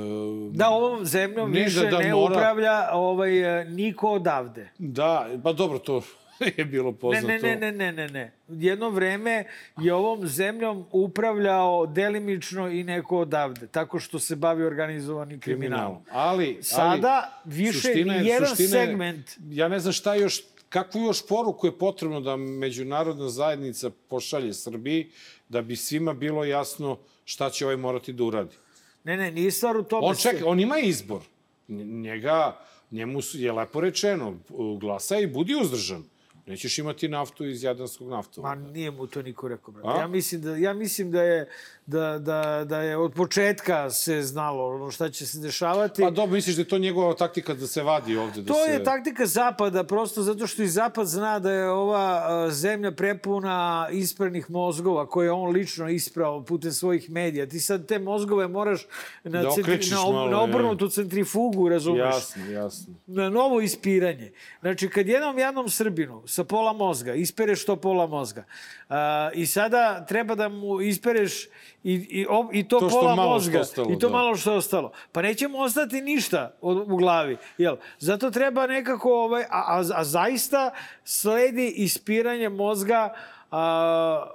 Da ovom zemljom Ne, da- više da ne mora- upravlja ovaj, e, niko odavde. Da, pa dobro, to je bilo poznato. ne, ne, ne, ne, ne, ne. Jedno vreme je ovom zemljom upravljao delimično i neko odavde, tako što se bavi organizovanim kriminalom. Ali, Sada ali, više suština je- nijedan suština je- segment Ja ne znam šta još, kakvu još poruku je potrebno da međunarodna zajednica pošalje Srbiji da bi svima bilo jasno šta će ovaj morati da uradi. Ne, ne, nije stvar u tome. On čeka, on ima izbor. Njega, njemu je lepo rečeno, glasaj i budi uzdržan. Nećeš imati naftu iz Jadranskog naftova. Ma nije mu to niko rekao, brate. Ja mislim da, ja mislim da je, da, da, da je od početka se znalo ono šta će se dešavati. Pa dobro, misliš da je to njegova taktika da se vadi ovde? Da To se... je taktika Zapada, prosto zato što i Zapad zna da je ova zemlja prepuna ispranih mozgova koje je on lično isprao putem svojih medija. Ti sad te mozgove moraš na, Da centri- na, ob- malo, na je. obrnutu centrifugu, razumeš? Jasno, jasno. na novo ispiranje. Znači, kad jednom jednom Srbinu sa pola mozga ispereš to pola mozga a, i sada treba da mu ispereš i, i, i to, To pola mozga ostalo, i to da. malo što je ostalo. Pa neće mu ostati ništa od, u glavi. Jel? Zato treba nekako, ovaj, a, a, a zaista sledi ispiranje mozga a,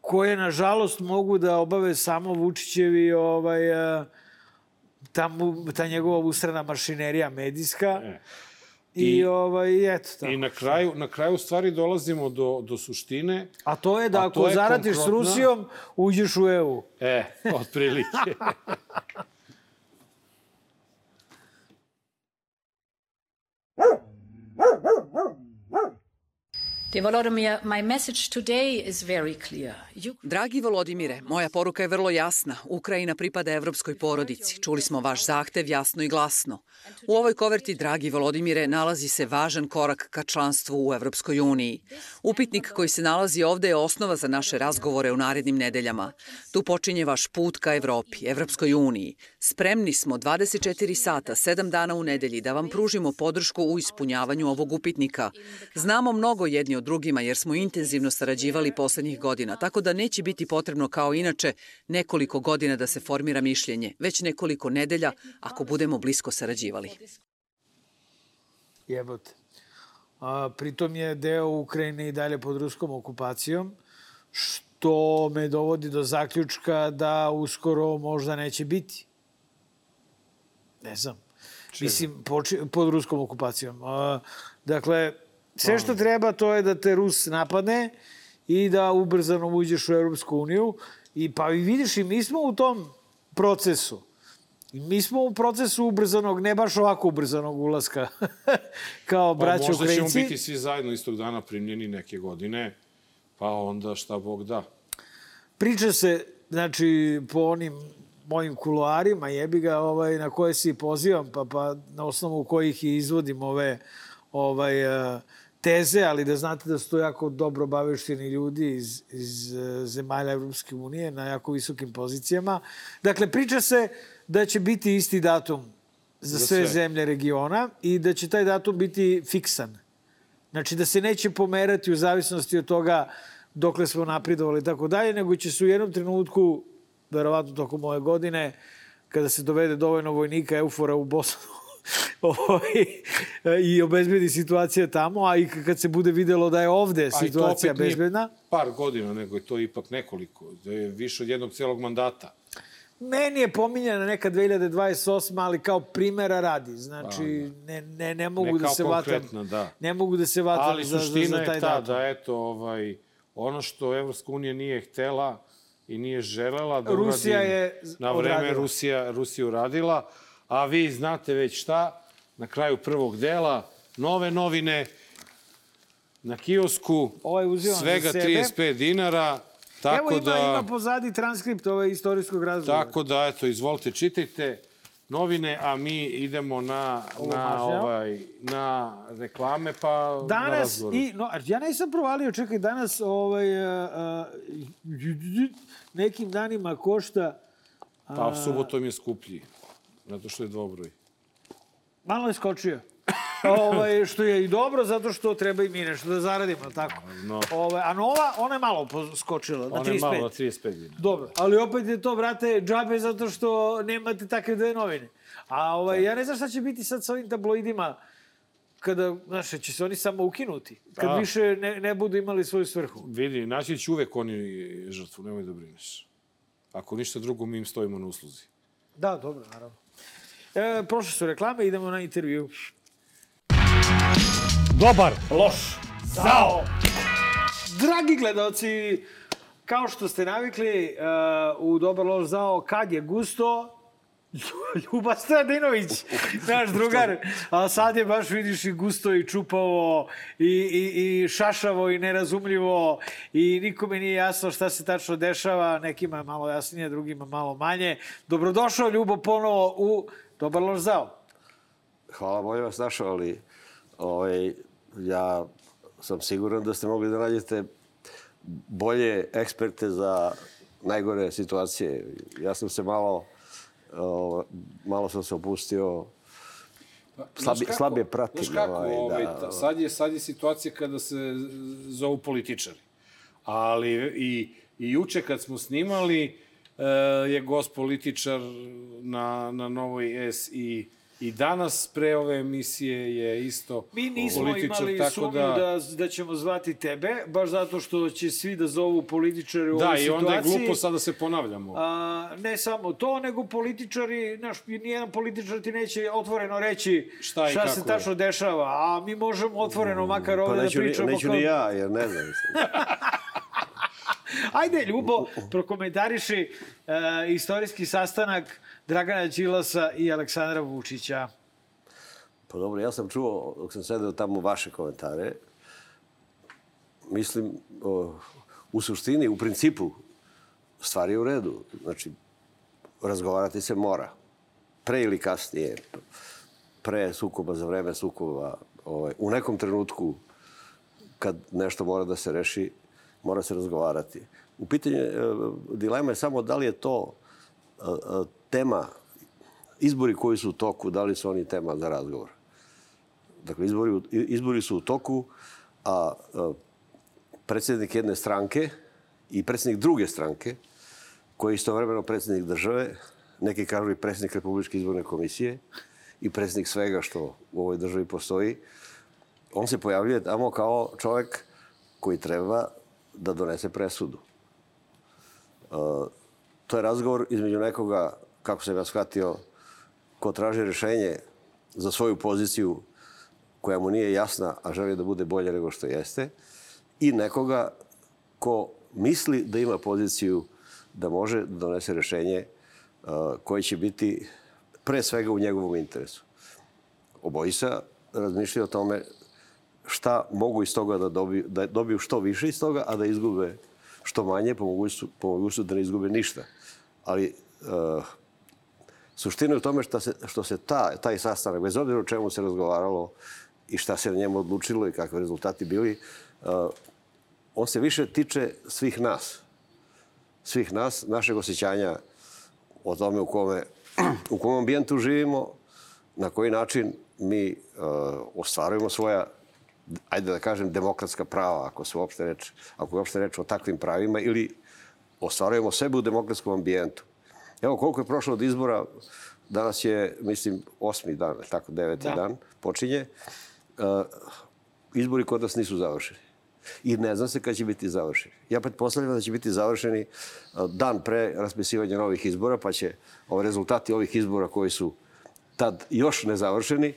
koje, nažalost, mogu da obave samo Vučićevi ovaj, a, ta, mu, ta njegova usrana mašinerija medijska. E. I, I- ovaj, eto, tako. I na kraju, na kraju stvari dolazimo do, do suštine. A to je da ako je zaratiš s konkretna- Rusijom, uđeš u EU. E, otprilike. Dragi Volodimire, moja poruka je vrlo jasna. Ukrajina pripada evropskoj porodici. Čuli smo vaš zahtev jasno i glasno. U ovoj koverti, dragi Volodimire, nalazi se važan korak ka članstvu u Evropskoj uniji. Upitnik koji se nalazi ovde je osnova za naše razgovore u narednim nedeljama. Tu počinje vaš put ka Evropi, Evropskoj uniji. Spremni smo 24 sata, 7 dana u nedelji da vam pružimo podršku u ispunjavanju ovog upitnika. Znamo mnogo jedni od drugima jer smo intenzivno sarađivali poslednjih godina, tako da neće biti potrebno kao inače nekoliko godina da se formira mišljenje, već nekoliko nedelja ako budemo blisko sarađivali. Jebote. A, pritom je deo Ukrajine i dalje pod ruskom okupacijom, što me dovodi do zaključka da uskoro možda neće biti. Ne znam. Mislim, poči, pod ruskom okupacijom. A, dakle, sve što treba to je da te Rus napadne i da ubrzano uđeš u Europsku uniju. I pa i vidiš, i mi smo u tom procesu. I mi smo u procesu ubrzanog, ne baš ovako ubrzanog ulaska kao Pa braća možda ćemo Ukrajinci. biti svi zajedno istog dana primljeni neke godine, pa onda šta Bog da. Priča se, znači, po onim mojim kuloarima, jebi ga, ovaj, na koje se i pozivam, pa, pa na osnovu kojih i izvodim ove ovaj, eh, teze, ali da znate da su to jako dobro obavešteni ljudi iz, iz eh, zemalja Evropske unije na jako visokim pozicijama. Dakle, priča se da će biti isti datum za, Za sve, sve. zemlje regiona i da će taj datum biti fiksan. Znači da se neće pomerati u zavisnosti od toga dokle smo napredovali i tako dalje, nego će se u jednom trenutku, verovatno tokom ove godine, kada se dovede dovoljno vojnika eufora u Bosnu i obezbedi situacija tamo, a i kad se bude videlo da je ovde situacija bezbedna, par godina, nego je to ipak nekoliko. Da je više od jednog celog mandata. Meni je pominjena neka 2028, ali kao primera radi. Znači, ne, ne, ne mogu Ne da se vatam. da. Ne mogu da se vatam Ali za, za, suština za taj je ta datum. da, eto, ovaj, ono što Evropska unija nije htela i nije želela da Rusija uradi je na vreme odradila. Rusija, Rusija uradila, a vi znate već šta, na kraju prvog dela, nove novine, na kiosku, Ovaj svega za sebe. 35 dinara, tako Evo ima, da... ima pozadi transkript ove istorijskog razgovora. Tako da, eto, izvolite, čitajte novine, a mi idemo na, na, ovaj, na reklame, pa na Danas razgovor. i no, ja nisam provalio, čekaj, danas ovaj a, a, nekim danima košta Pa subotom je skuplji, zato što je dvobroj. malo je skočio. ovaj, što je i dobro, zato što treba i mi nešto da zaradimo, tako? No. Ovaj, a nova, ona je malo skočila, na Ona je 35. malo na 35 dinara. Dobro, ali opet je to, brate, džabe zato što nemate takve dve novine. A ovaj, ja ne znam šta će biti sad sa ovim tabloidima kada, znaš, će se oni samo ukinuti. Kad Da. više ne, ne budu imali svoju svrhu. Vidi, naći će uvek oni žrtvu, nemoj da brineš. Ako ništa drugo, mi im stojimo na usluzi. Da, dobro, naravno. E, prošle su reklame, idemo na intervju. Dobar. Loš. Zao. Dragi gledalci, kao što ste navikli uh, u Dobar loš zao, kad je gusto, Ljuba Stradinović, naš drugar, a sad je baš vidiš i gusto i čupavo i, i, i šašavo i nerazumljivo i nikome nije jasno šta se tačno dešava, nekima je malo jasnije, drugima malo manje. Dobrodošao Ljubo ponovo u Dobar loš zao. Hvala, bolje vas našao, ali ovaj, ja sam siguran da ste mogli da nađete bolje eksperte za najgore situacije. Ja sam se malo, o, malo sam se opustio, slabi, Znaš kako- slabije pratim. Znaš kako, ovaj, ovaj, da, ta- sad, je, sad je situacija kada se zovu političari. Ali i, i juče kad smo snimali, je gost političar na, na Novoj S i I danas pre ove emisije je isto Mi nismo političar, imali tako sumnju da... da... da ćemo zvati tebe, baš zato što će svi da zovu političare u Da, ovoj i onda je situaciji. glupo sad da se ponavljamo. A, ne samo to, nego političari, naš, nijedan političar ti neće otvoreno reći Šta šta se tačno dešava, a mi možemo otvoreno makar ovde pa neću, da pričamo. neću kao- ni ja, jer ne znam. Ajde, Ljubo, prokomentariši uh, istorijski sastanak Dragana Đilasa i Aleksandra Vučića. Pa dobro, ja sam čuo, dok sam sedeo tamo, vaše komentare. Mislim, o, u suštini, u principu, stvari je u redu. Znači, razgovarati se mora. Pre ili kasnije, pre sukoba, za vreme sukoba, ovaj, u nekom trenutku, kad nešto mora da se reši, mora se razgovarati. U pitanje, e, dilema je samo da li je to e, e, tema, izbori koji su u toku, da li su oni tema za razgovor. Dakle, izbori, izbori su u toku, a predsjednik jedne stranke i predsjednik druge stranke, koji je istovremeno predsjednik države, neki kažu i predsjednik Republičke izborne komisije i predsjednik svega što u ovoj državi postoji, on se pojavljuje tamo kao čovek koji treba da donese presudu. Uh, to je razgovor između nekoga, kako sam ja shvatio, ko traži rešenje za svoju poziciju koja mu nije jasna, a želi da bude bolje nego što jeste, i nekoga ko misli da ima poziciju da može da donese rešenje koji će biti pre svega u njegovom interesu. Obojica razmišljaju o tome šta mogu iz toga da dobiju, da dobiju što više iz toga, a da izgube što manje, po mogućstvu, po mogućstvu da ne izgube ništa. Ali uh, suština je u tome što se, što se ta, taj sastanak, bez obzira o čemu se razgovaralo i šta se na njemu odlučilo i kakve rezultati bili, uh, on se više tiče svih nas. Svih nas, našeg osjećanja o tome u kome, u kom ambijentu živimo, na koji način mi uh, ostvarujemo svoja ajde da kažem, demokratska prava, ako se uopšte reč, ako je uopšte reč o takvim pravima, ili ostvarujemo sebe u demokratskom ambijentu. Evo koliko je prošlo od izbora, danas je, mislim, osmi dan, tako, deveti da. dan, počinje. Uh, izbori kod nas nisu završeni. I ne zna se kada će biti završeni. Ja pretpostavljam da će biti završeni dan pre raspisivanja novih izbora, pa će rezultati ovih izbora koji su tad još nezavršeni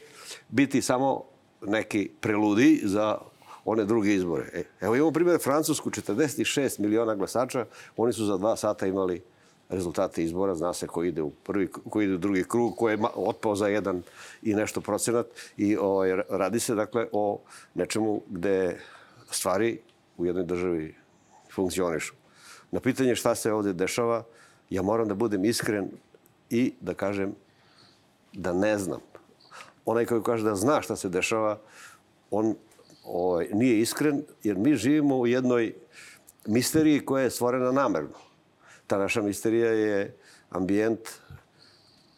biti samo neki preludi za one druge izbore. E, evo imamo primjer Francusku, 46 miliona glasača, oni su za dva sata imali rezultate izbora, zna se ko ide u prvi, ko ide u drugi krug, ko je otpao za jedan i nešto procenat i ovaj, radi se dakle o nečemu gde stvari u jednoj državi funkcionišu. Na pitanje šta se ovde dešava, ja moram da budem iskren i da kažem da ne znam onaj koji kaže da zna šta se dešava, on ovaj, nije iskren, jer mi živimo u jednoj misteriji koja je stvorena namerno. Ta naša misterija je ambijent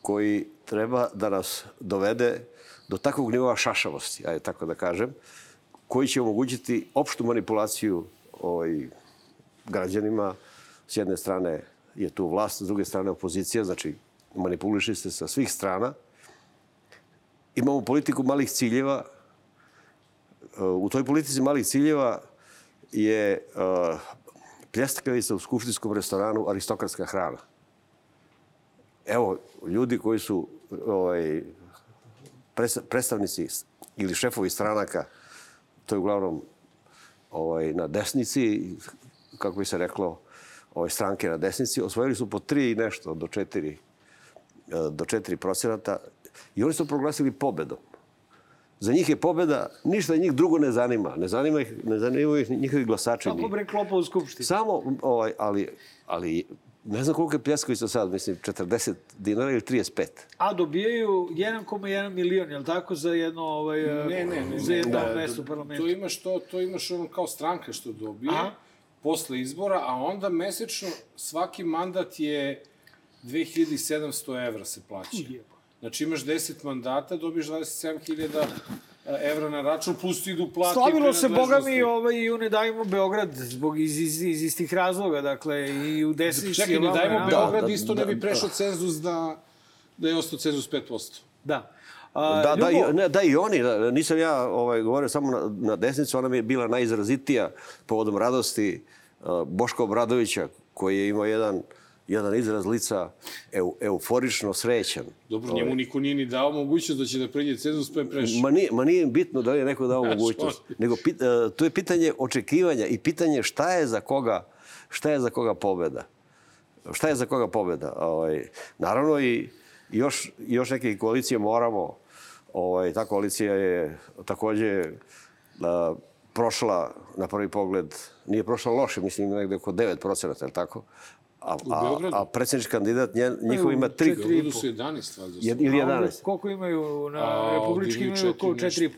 koji treba da nas dovede do takvog nivoa šašavosti, ajde tako da kažem, koji će omogućiti opštu manipulaciju ovaj, građanima. S jedne strane je tu vlast, s druge strane opozicija, znači manipuliše se sa svih strana – imamo politiku malih ciljeva. U toj politici malih ciljeva je uh, u skupštinskom restoranu aristokratska hrana. Evo, ljudi koji su ovaj, predstavnici ili šefovi stranaka, to je uglavnom ovaj, na desnici, kako bi se reklo, ovaj, stranke na desnici, osvojili su po tri i nešto do četiri, do četiri procenata I oni su proglasili pobedom. Za njih je pobeda, ništa njih drugo ne zanima. Ne zanima ih, ne zanima ih njihovi glasači. Samo bre klopa u skupštini. Samo, ovaj, ali, ali ne znam koliko je pljeskovica sad, mislim, 40 dinara ili 35. A dobijaju 1,1 milion, je li tako, za jedno, ovaj, ne, ne, ne, za jedno da, mesto u parlamentu? To imaš, to, to imaš ono kao stranka što dobije Aha. posle izbora, a onda mesečno svaki mandat je 2700 evra se plaća. Ujeba. Znači imaš 10 mandata, dobiješ 27.000 evra na račun, plus ti idu plati Slavilo se, boga mi, ovaj, i u Ne dajmo Beograd, zbog iz, iz, iz istih razloga, dakle, i u desnici... Čekaj, Ne dajmo da, Beograd, da, isto da, ne bi prešao da. cenzus da, da je ostao cenzus 5%. Da. A, da, da, i, ne, da, i oni, da, nisam ja ovaj, govorio samo na, na desnicu, ona mi je bila najizrazitija povodom radosti uh, Boška Obradovića, koji je imao jedan uh, jedan izraz lica eu, euforično srećan. Dobro, njemu ovaj. niko nije ni dao mogućnost da će da pređe cenzus pa je prešao. Ma nije, ma nije bitno da li je neko dao mogućnost. Nego pit, uh, to je pitanje očekivanja i pitanje šta je za koga, šta je za koga pobeda. Šta je za koga pobeda? Ovaj, naravno i još, još neke koalicije moramo. Ovaj, ta koalicija je takođe uh, prošla na prvi pogled, nije prošla loše, mislim negde oko 9%, je tako? A, a, a predsjednički kandidat, njen, njihov ima tri... U Beogradu su 11, valjda. Ili 11. Koliko imaju na republički imaju oko 4,5.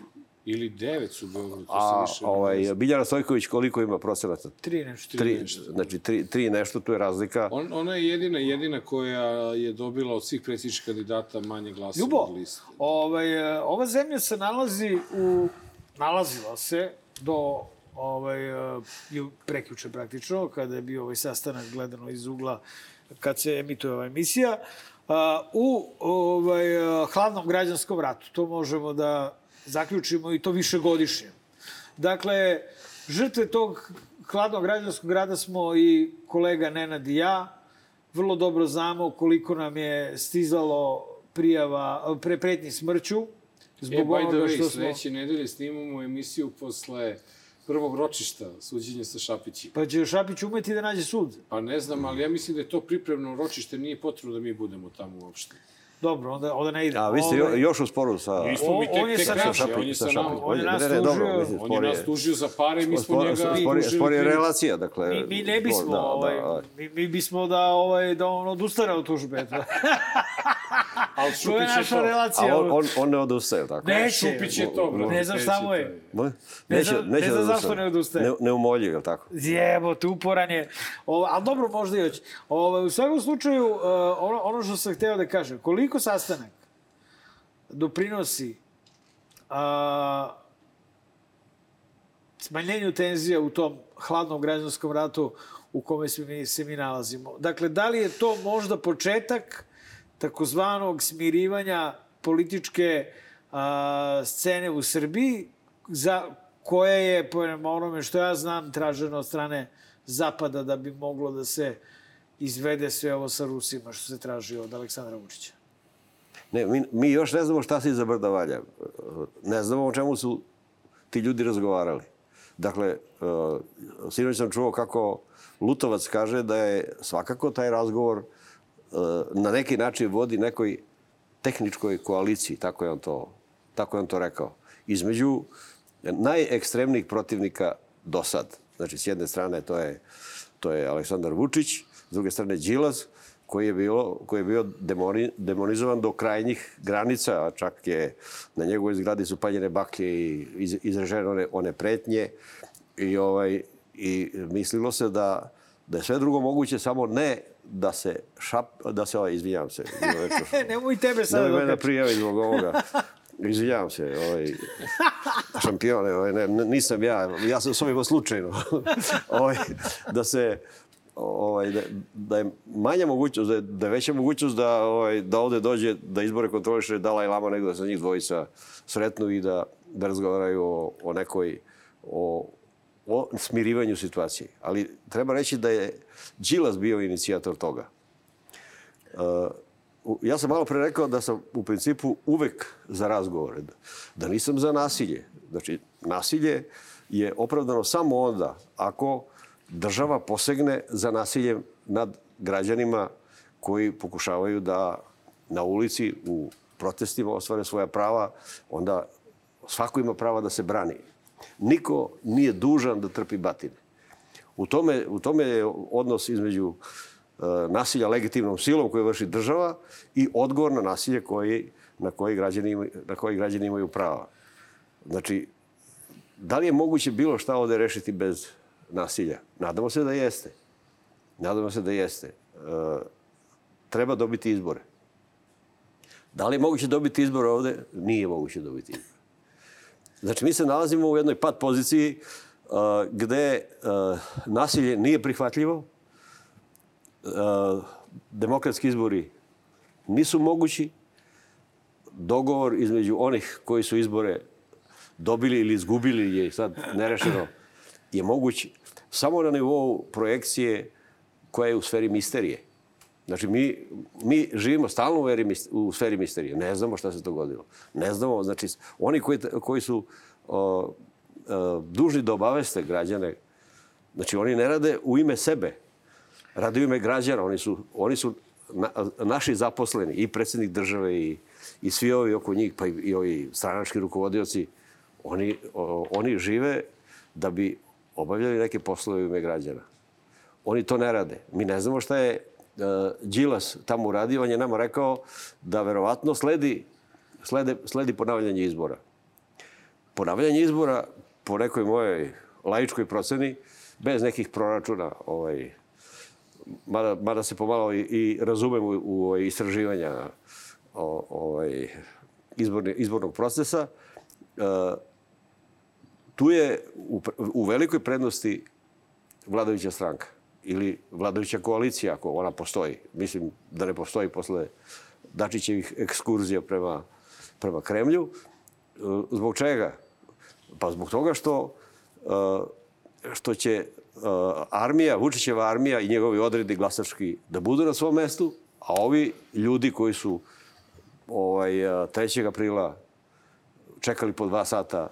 Ili 9 su u Beogradu, to a, se više... Ovaj, Biljana Stojković koliko ima procenata? Tri nešto. Tri, nešto. Znači, tri, tri nešto, tu je razlika. On, ona je jedina, jedina koja je dobila od svih predsjedničkih kandidata manje glasa Ljubo, od liste. Ovaj, ova zemlja se nalazi u... Nalazila se do ovaj, uh, prekjuče praktično, kada je bio ovaj sastanak gledano iz ugla kad se emituje ova emisija, u ovaj, uh, hladnom građanskom ratu. To možemo da zaključimo i to više godišnje. Dakle, žrtve tog hladnog građanskog rada smo i kolega Nenad i ja. Vrlo dobro znamo koliko nam je stizalo prijava, pre pretnji smrću. Zbog e, by the way, što smo... sledeće nedelje snimamo emisiju posle prvog ročišta, suđenje sa Šapićem. Pa će Šapić umeti da nađe sud. Pa ne znam, ali ja mislim da je to pripremno ročište, nije potrebno da mi budemo tamo uopšte. Dobro, onda, onda ne ide. A vi ste jo- Ovaj- još u sporu sa... Nismo mi tek, on je tek sa Šapić- on je sa nama. Šapić. On je nas ne, ne, dobro, tužio- mislim, On spor je nas tužio za pare mi smo njega spor, spor je relacija, dakle... Mi, mi ne bismo, da, ovaj, Da, mi, mi bismo da, ovaj, da on odustane od tužbe. Ali to je naša to. relacija. A on, on, on ne odustaje, tako? Neće. Šupić je to, brate. Ne znam šta mu je. Ne, Ne znam- ne znam da zašto ne odustaje. Ne, neumoljiv, je li tako? Jebote, uporan je. Ovo, ali dobro, možda i hoće. Ovo, u svakom slučaju, uh, ono, ono što sam hteo da kažem, koliko sastanak doprinosi a, smanjenju tenzija u tom hladnom građanskom ratu u kome se mi, se mi nalazimo. Dakle, da li je to možda početak takozvanog smirivanja političke a, scene u Srbiji, za koja je, prema onome što ja znam, traženo od strane Zapada da bi moglo da se izvede sve ovo sa Rusima što se traži od Aleksandra Vučića. Ne, mi, mi još ne znamo šta se iza brda valja. Ne znamo o čemu su ti ljudi razgovarali. Dakle, uh, sinoć sam čuo kako Lutovac kaže da je svakako taj razgovor uh, na neki način vodi nekoj tehničkoj koaliciji, tako je on to, tako je on to rekao, između najekstremnijih protivnika do sad. Znači, s jedne strane to je, to je Aleksandar Vučić, s druge strane Đilas, koji je, bilo, koji je bio demoni, demonizovan do krajnjih granica, a čak je na njegovoj zgradi su paljene baklje i iz, izražene one, one pretnje i, ovaj, i mislilo se da, da je sve drugo moguće, samo ne da se šap, da se ovaj, izvinjavam se. Nemoj tebe sad Nemoj mene prijavi zbog ovoga. Izvinjavam se, ovaj, šampione, ovaj, ne, ne, nisam ja, ja sam s ovima slučajno. ovaj, da se, ovaj, da, da je manja mogućnost, da je, da je veća mogućnost da, ovaj, da ovde dođe, da izbore kontroliše Dalaj Lama, nego da se njih dvojica sretnu i da, da razgovaraju o, o nekoj, o, o smirivanju situacije. Ali treba reći da je Đilas bio inicijator toga. Uh, ja sam malo pre rekao da sam u principu uvek za razgovore, da- da nisam za nasilje. Znači, nasilje je opravdano samo onda ako država posegne za nasiljem nad građanima koji pokušavaju da na ulici u protestima ostvare svoja prava, onda svako ima prava da se brani. Niko nije dužan da trpi batine. U tome, u tome je odnos između e, nasilja legitimnom silom koje vrši država i odgovor na nasilje koji, na, koji građani, na koji građani imaju prava. Znači, da li je moguće bilo šta ovde rešiti bez nasilja? Nadamo se da jeste. Nadamo se da jeste. E, treba dobiti izbore. Da li je moguće dobiti izbore ovde? Nije moguće dobiti izbore. Znači, mi se nalazimo u jednoj pad poziciji uh, gde uh, nasilje nije prihvatljivo, uh, demokratski izbori nisu mogući, dogovor između onih koji su izbore dobili ili izgubili je sad nerešeno, je moguć samo na nivou projekcije koja je u sferi misterije. Znači, mi, mi živimo stalno u, eri, mis- u sferi misterije. Ne znamo šta se dogodilo. Ne znamo, znači, oni koji, koji su o, o, dužni da obaveste građane, znači, oni ne rade u ime sebe. Rade u ime građana. Oni su, oni su na, naši zaposleni, i predsjednik države, i, i svi ovi oko njih, pa i, i ovi stranački rukovodioci, oni, o, oni žive da bi obavljali neke poslove u ime građana. Oni to ne rade. Mi ne znamo šta je Đilas tamo uradio. On je nama rekao da verovatno sledi, slede, sledi ponavljanje izbora. Ponavljanje izbora, po nekoj mojoj laičkoj proceni, bez nekih proračuna, ovaj, mada, mada se pomalo i, i razumem u, u ovaj, istraživanja o, ovaj, izborni, izbornog procesa, uh, tu je u, u velikoj prednosti vladajuća stranka ili vladajuća koalicija, ako ona postoji. Mislim da ne postoji posle Dačićevih ekskurzija prema, prema Kremlju. E, Zbog čega? Pa zbog toga što, e, što će e, armija, Vučićeva armija i njegovi odredi glasački da budu na svom mestu, a ovi ljudi koji su ovaj, 3. aprila čekali po dva sata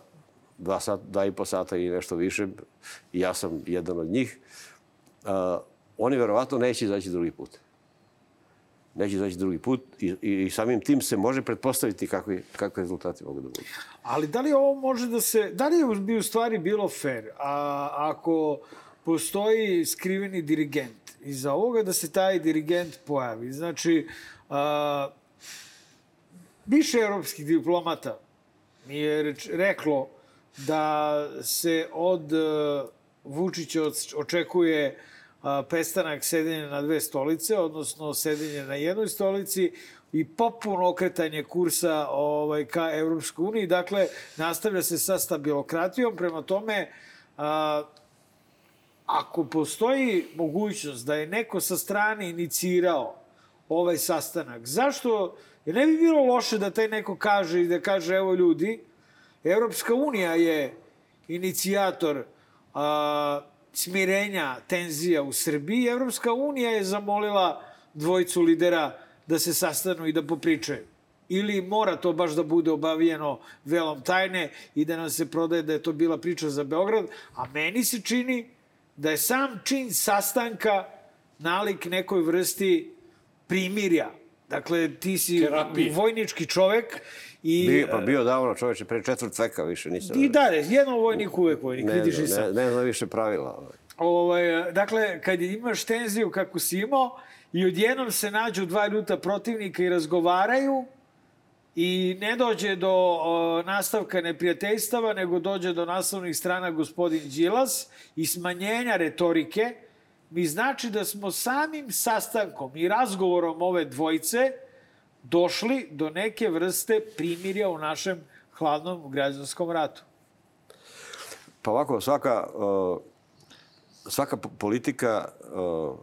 dva, sat, dva i po sata i nešto više, ja sam jedan od njih, oni verovatno neće izaći drugi put. Neće izaći drugi put i, i, i samim tim se može pretpostaviti kakvi, kakvi rezultati mogu da budu. Ali da li ovo može da se... Da li bi u stvari bilo fair a, ako postoji skriveni dirigent iza ovoga da se taj dirigent pojavi? Znači, a, više evropskih diplomata mi je reč, reklo da se od uh, Vučića očekuje a, pestanak sedenja na dve stolice, odnosno sedenje na jednoj stolici i popuno okretanje kursa ovaj, ka Evropskoj uniji. Dakle, nastavlja se sa stabilokratijom, prema tome, a, ako postoji mogućnost da je neko sa strane inicirao ovaj sastanak, zašto Jer ne bi bilo loše da taj neko kaže i da kaže, evo ljudi, Evropska unija je inicijator a, smirenja tenzija u Srbiji. Evropska unija je zamolila dvojicu lidera da se sastanu i da popričaju. Ili mora to baš da bude obavijeno velom tajne i da nam se prodaje da je to bila priča za Beograd. A meni se čini da je sam čin sastanka nalik nekoj vrsti primirja Dakle, ti si Terapije. vojnički čovek i... Bio, pa bio davno čoveče, pre četvrt veka više nisam... I da, jedno vojnik uvek vojnik, ne, vidiš i sad. Ne, ne znam više pravila. Ovaj. Ovaj, dakle, kad imaš tenziju kako si imao i odjednom se nađu dva ljuta protivnika i razgovaraju i ne dođe do o, nastavka neprijateljstava, nego dođe do naslovnih strana gospodin Đilas i smanjenja retorike, mi znači da smo samim sastankom i razgovorom ove dvojice došli do neke vrste primirja u našem hladnom građanskom ratu. Pa ovako, svaka, uh, svaka politika uh,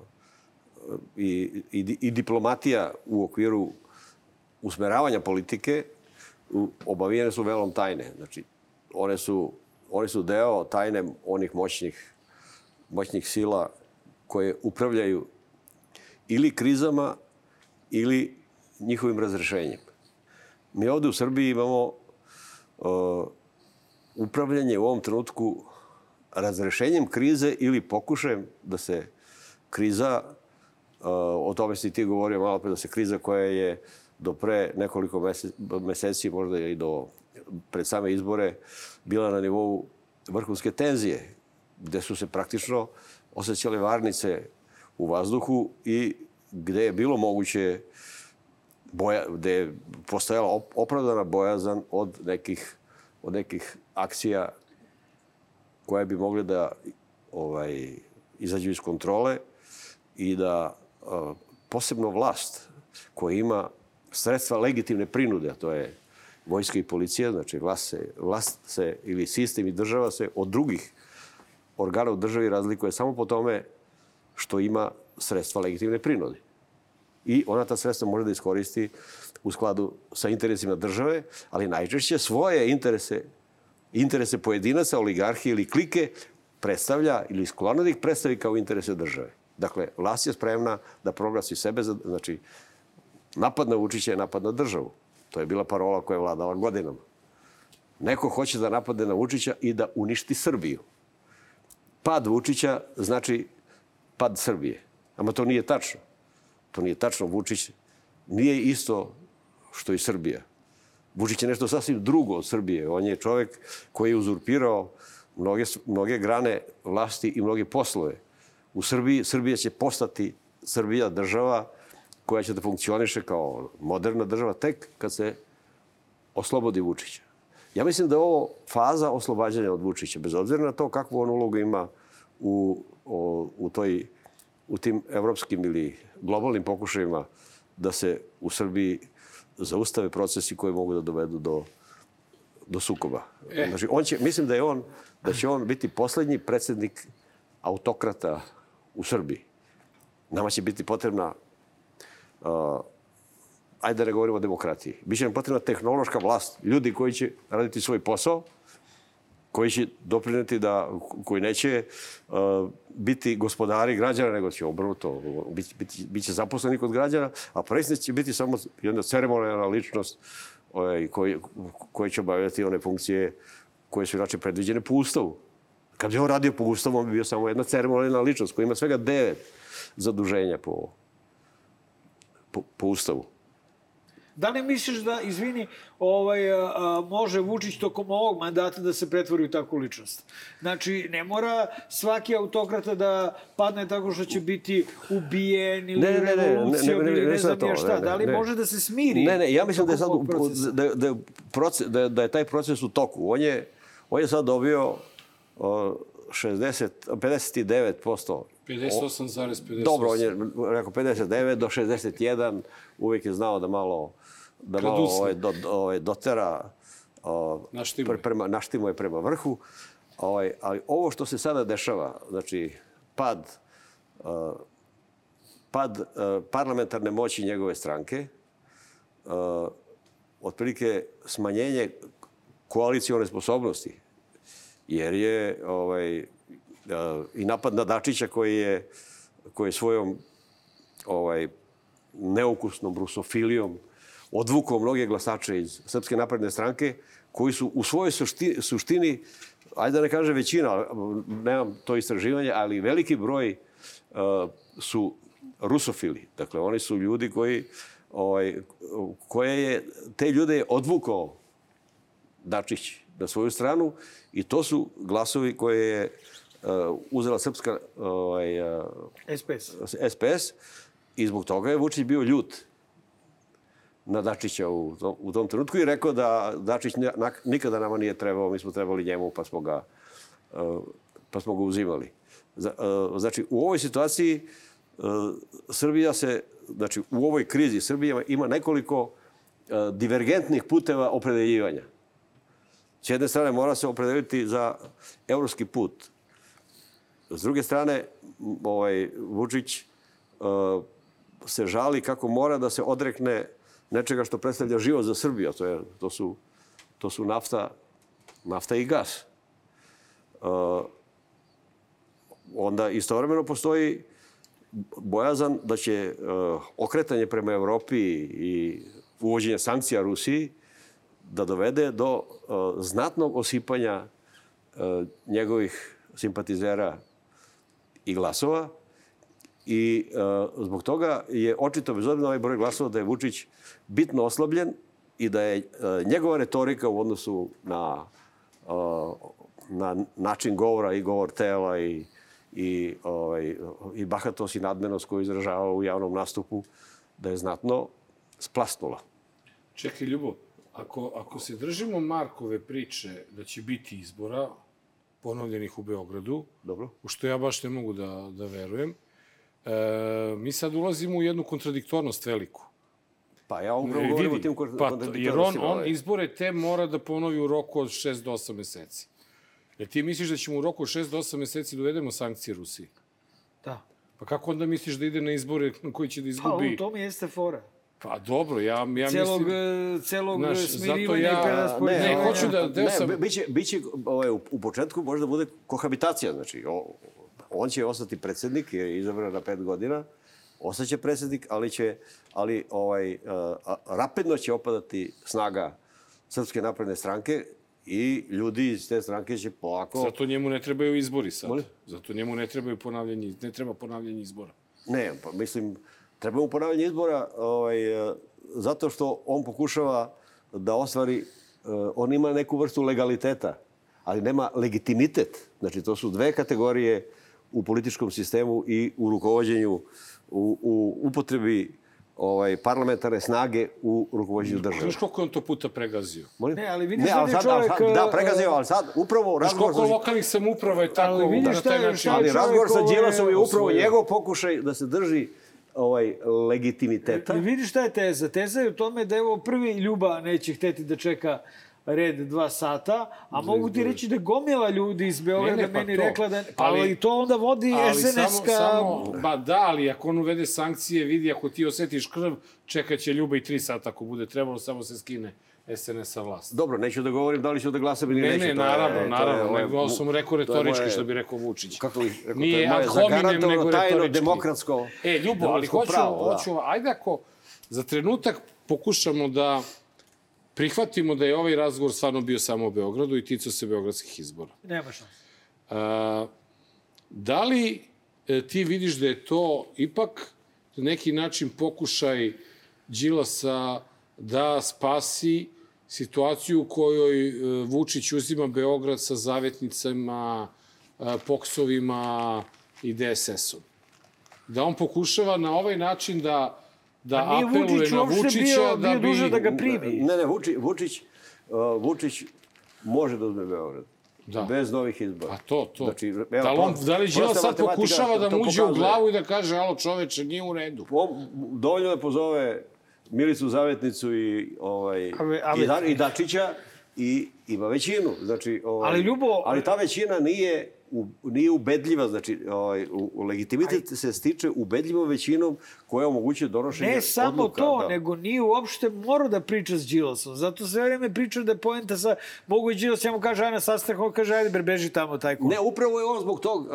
i, i, i diplomatija u okviru usmeravanja politike obavijene su velom tajne. Znači, one su, one su deo tajne onih moćnih, moćnih sila koje upravljaju ili krizama ili njihovim razrešenjem. Mi ovde u Srbiji imamo uh, upravljanje u ovom trenutku razrešenjem krize ili pokušajem da se kriza, uh, o tome si ti govorio malo pre, da se kriza koja je do pre nekoliko meseci, možda i do pred same izbore, bila na nivou vrhunske tenzije, gde su se praktično osjećale varnice u vazduhu i gde je bilo moguće boja, gde je postojala opravdana bojazan od nekih, od nekih akcija koje bi mogle da ovaj, izađu iz kontrole i da a, posebno vlast koja ima sredstva legitimne prinude, a to je vojska i policija, znači vlast se, vlast se ili sistem i država se od drugih organa u državi razlikuje samo po tome što ima sredstva legitimne prinude. I ona ta sredstva može da iskoristi u skladu sa interesima države, ali najčešće svoje interese, interese pojedinaca, oligarhije ili klike predstavlja ili sklona da ih predstavi kao interese države. Dakle, vlast je spremna da proglasi sebe, za, znači, napad na Vučića je napad na državu. To je bila parola koja je vladala godinama. Neko hoće da napadne na Vučića i da uništi Srbiju pad Vučića znači pad Srbije. Ama to nije tačno. To nije tačno. Vučić nije isto što i Srbija. Vučić je nešto sasvim drugo od Srbije. On je čovek koji je uzurpirao mnoge, mnoge grane vlasti i mnoge poslove. U Srbiji, Srbija će postati Srbija država koja će da funkcioniše kao moderna država tek kad se oslobodi Vučića. Ja mislim da je ovo faza oslobađanja od Vučića, bez obzira na to kakvu on ulogu ima u, o, u, toj, u tim evropskim ili globalnim pokušajima da se u Srbiji zaustave procesi koji mogu da dovedu do, do sukoba. E. Znači, on će, mislim da je on, da će on biti poslednji predsednik autokrata u Srbiji. Nama će biti potrebna uh, ajde da ne govorimo o demokratiji. Biće nam potrebna tehnološka vlast, ljudi koji će raditi svoj posao, koji će doprineti da, koji neće uh, biti gospodari građana, nego će obrnuto, biti, biti, biće zaposleni kod građana, a predsjednik će biti samo jedna ceremonijalna ličnost ovaj, koji, koji će obavljati one funkcije koje su inače predviđene po Ustavu. Kad bi on radio po Ustavu, on bi bio samo jedna ceremonijalna ličnost koja ima svega devet zaduženja po, po, po Ustavu. Da li misliš da, izvini, ovaj, a, a, može Vučić tokom ovog mandata da se pretvori u takvu ličnost? Znači, ne mora svaki autokrata da padne tako što će biti ubijen ili Ne, ne, ne, ne, revolucijom ne, ne, ili ne, ne znam ja šta. ne, ne, da li ne. može da se smiri? Ne, ne, ja mislim da je, sad, da, je- da, je proces, da, da je taj proces u toku. On je, on je sad dobio o, 60, 59%. 58,58. Dobro, on je rekao 59 do 61, uvijek je znao da malo da malo Kradusne. ovaj, do, ovaj, dotera o, Naštimuje. pre- prema, naštimuje prema vrhu. Ovaj, ali ovo što se sada dešava, znači pad, uh, pad uh, parlamentarne moći njegove stranke, uh, otprilike smanjenje koalicione sposobnosti, jer je ovaj, i napad na Dačića koji je, koji je svojom ovaj, neukusnom rusofilijom odvukao mnoge glasače iz Srpske napredne stranke, koji su u svojoj suštini, suštini ajde da ne kaže većina, nemam to istraživanje, ali veliki broj uh, su rusofili. Dakle, oni su ljudi koji, ovaj, koje je, te ljude je odvukao Dačić na svoju stranu i to su glasovi koje je uh, uzela srpska ovaj, uh, SPS. SPS i zbog toga je Vučić bio ljut na Dačića u tom, u tom trenutku i rekao da Dačić nikada nama nije trebao, mi smo trebali njemu pa smo ga, uh, pa smo ga uzimali. Uh, Znači, u ovoj situaciji uh, Srbija se, znači u ovoj krizi Srbija ima nekoliko divergentnih puteva opredeljivanja. S jedne strane mora se opredeliti za evropski put. S druge strane, ovaj, Vučić se žali kako mora da se odrekne nečega što predstavlja život za Srbiju, to, je, to, su, to su nafta, nafta i gas. Uh, onda istovremeno postoji bojazan da će uh, okretanje prema Evropi i uvođenje sankcija Rusiji da dovede do uh, znatnog osipanja uh, njegovih simpatizera i glasova i uh, zbog toga je očito, bez obzira na ovaj broj glasova, da je Vučić bitno oslabljen i da je uh, njegova retorika u odnosu na, uh, na način govora i govor tela i, i, ovaj, i bahatost i nadmenost koju izražava u javnom nastupu, da je znatno splasnula. Čekaj, Ljubo, ako, ako se držimo Markove priče da će biti izbora ponovljenih u Beogradu, Dobro. u što ja baš ne mogu da, da verujem, e, mi sad ulazimo u jednu kontradiktornost veliku. Pa ja upravo E, govorim o tim pa, jer on, kontradiktornostima, on ovaj. izbore te mora da ponovi u roku od 6 do 8 meseci. Jer ti misliš da ćemo u roku od 6 do 8 meseci dovedemo sankcije Rusiji? Da. Pa kako onda misliš da ide na izbore koji će da Pa izgubi? u tome jeste fora. Pa dobro, ja, ja celog, mislim... e, celog Znaš, zato smirivanja ja- i preraspoređivanja. Ne, hoću da- deo ne, sam- biće, biće ovaj, u, u početku možda bude kohabitacija. Znači, o, on će ostati predsednik, jer je izabran na pet godina, ostaće predsednik, ali će, ali ovaj, rapidno će opadati snaga Srpske napredne stranke i ljudi iz te stranke će polako... Zato njemu ne trebaju izbori sad. Molim? Zato njemu ne trebaju ponavljanje, ne treba ponavljanje izbora. Ne, pa mislim, treba mu ponavljanje izbora ovaj, e, zato što on pokušava da ostvari, e, on ima neku vrstu legaliteta, ali nema legitimitet. Znači, to su dve kategorije u političkom sistemu i u rukovodđenju, u, u upotrebi ovaj, parlamentarne snage u rukovodđenju države. Znaš koliko je on to puta pregazio? Molim? Ne, ali vidiš ne, da ali je sad, čovjek, ali sad, da, e, pregazio, ali sad upravo Znaš razgovor... koliko sa- lokalnih samuprava je tako Ali vidiš na šta taj je- način? šta je Ali razgovor sa Đilasom je upravo njegov pokušaj da se drži ovaj legitimiteta. I vidiš šta je teza? Teza je u tome da evo prvi Ljuba neće hteti da čeka red dva sata, a mogu ti reći da je gomila ljudi iz Beograda Ne, ne, pa meni to. rekla da... Pa Ali- ali, to onda vodi SNS-ka... samo, samo, ba da, ali ako on uvede sankcije, vidi, ako ti osetiš krv, čekaće Ljuba i tri sata ako bude trebalo, samo se skine SNS sa vlast. Dobro, neću da govorim da li ću da glasam ili Ne, neću. ne, je- naravno, je naravno, moje- nego sam rekao to je retorički, moje- što bi rekao Vučić. Kako bih rekao, Nije to je moje zagarantovano nego tajno retorički. demokratsko E, Ljubo, ali hoću, pravo, da. hoću, ajde ako za trenutak pokušamo da prihvatimo da je ovaj razgovor stvarno bio samo o Beogradu i ticao se beogradskih izbora. Nema šanse. Da li e, ti vidiš da je to ipak na neki način pokušaj Đilasa da spasi situaciju u kojoj e, Vučić uzima Beograd sa zavetnicama, e, poksovima i DSS-om? Da on pokušava na ovaj način da da A nije apeluje Vučić na uopšte Vučića bio- da bio bi... dužan da ga primi. Ne, ne, Vučić, Vučić, uh, Vučić može da uzme Beograd. Da. Bez novih izbora. A to, to. Znači, evo, da on, da li Đilas sad pokušava da mu uđe u glavu i da kaže, alo čoveče, nije u redu? Po, dovoljno da pozove Milicu Zavetnicu i, ovaj, A- ali- i, da, i Dačića i ima većinu. Znači, ovaj, Ali, Ljubo- ali ta većina nije u, nije ubedljiva, znači ovaj, u, u legitimitet se stiče ubedljivom većinom koja omogućuje donošenje Ne samo odluka. to, da. nego nije uopšte morao da priča s Đilasom. Zato sve vreme priča da je poenta sa... Mogu i Đilas, ja mu kaže, ajde na sastanak, on kaže, ajde beži tamo taj ko. Ne, upravo je on zbog tog, uh,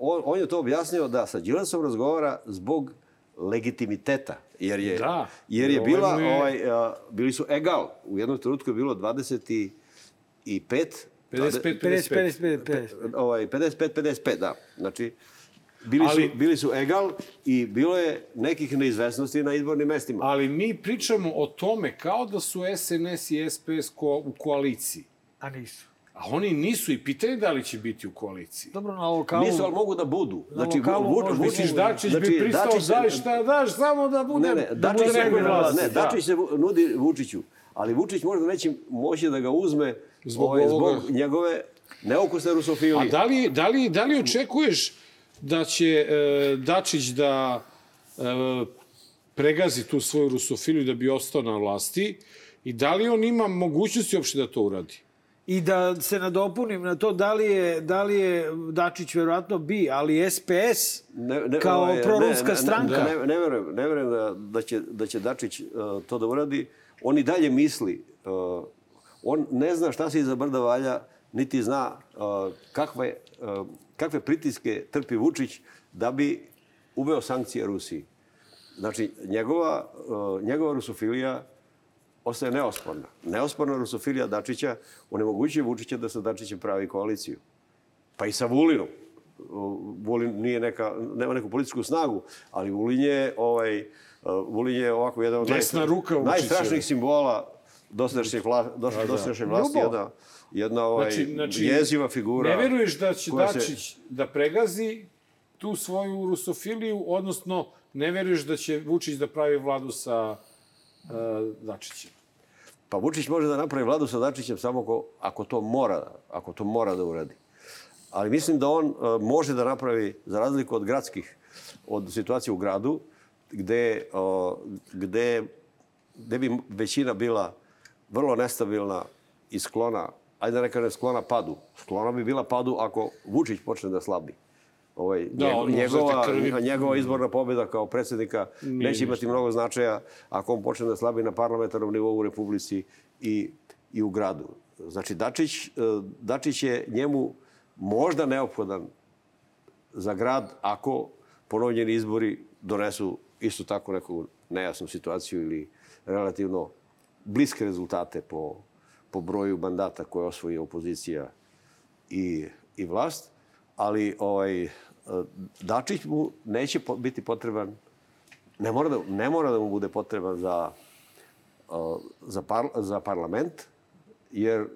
on, on je to objasnio da sa Đilasom razgovara zbog legitimiteta. Jer je, Da. jer je bila, je- ovaj, uh, bili su egal. U jednom trenutku je bilo 25 55, 50, 55, 50. ovaj, 55-55, da. Znači, bili, Ali- su, bili su egal i bilo je nekih neizvesnosti na izbornim mestima. Ali mi pričamo o tome kao da su SNS i SPS ko, u koaliciji. A nisu. A oni nisu i pitanje da li će biti u koaliciji. Dobro, na lokalu... Nisu, ali mogu da budu. Na Znači, lokalu Vu- možda Vučić, Misliš, Dačić bi pristao, Dačić se- daj šta daš, samo da bude, Ne, ne, da Dačić bude se, ne, Da. Dačić se vu- nudi Vučiću, ali Vučić možda neće moći da ga uzme Zbog ovaj, ovoga. zbog njegove neukusne rusofilije. A da li, da li, da li očekuješ da će e, Dačić da e, pregazi tu svoju rusofiliju da bi ostao na vlasti i da li on ima mogućnosti uopšte da to uradi? I da se nadopunim na to, da li je, da li je Dačić verovatno bi, ali SPS ne, ne, kao ovaj, proruska ne, ne, stranka. Ne, ne, verujem, ne verujem da, da, će, da će Dačić uh, to da uradi. On i dalje misli, uh, on ne zna šta se iza brda valja, niti zna uh, kakve, uh, kakve pritiske trpi Vučić da bi uveo sankcije Rusiji. Znači, njegova, uh, njegova rusofilija ostaje neosporna. Neosporna rusofilija Dačića onemogućuje Vučića da sa Dačićem pravi koaliciju. Pa i sa Vulinom. Vulin nije neka, nema neku političku snagu, ali Vulin je, ovaj, uh, Vulin je ovako jedan od najstra- ruka najstrašnijih simbola dosadašnje, vla, dos, Da, da. vlasti. Ljubo. Jedna, jedna ovaj, Znači, znači, jeziva figura. Ne veruješ da će koja se- Dačić da pregazi tu svoju rusofiliju, odnosno ne veruješ da će Vučić da pravi vladu sa uh, Dačićem? Pa Vučić može da napravi vladu sa Dačićem samo ako, ako to mora, ako to mora da uradi. Ali mislim da on uh, može da napravi, za razliku od gradskih, od situacije u gradu, gde, uh, gde, gde bi većina bila vrlo nestabilna i sklona, ajde da ne kažem sklona padu. Sklona bi bila padu ako Vučić počne da slabi. Ovaj, Da, njegova, da te krvi- njegova izborna pobjeda kao predsjednika Nije neće imati ništa. mnogo značaja ako on počne da slabi na parlamentarnom nivou u Republici i, i u gradu. Znači, Dačić, eh, Dačić je njemu možda neophodan za grad ako ponovljeni izbori donesu isto tako neku nejasnu situaciju ili relativno bliske rezultate po, po broju mandata koje osvoji opozicija i, i vlast. Ali ovaj, eh, Dačić mu neće po- biti potreban, ne mora da, ne mora da mu bude potreban za, eh, za, par, za parlament, jer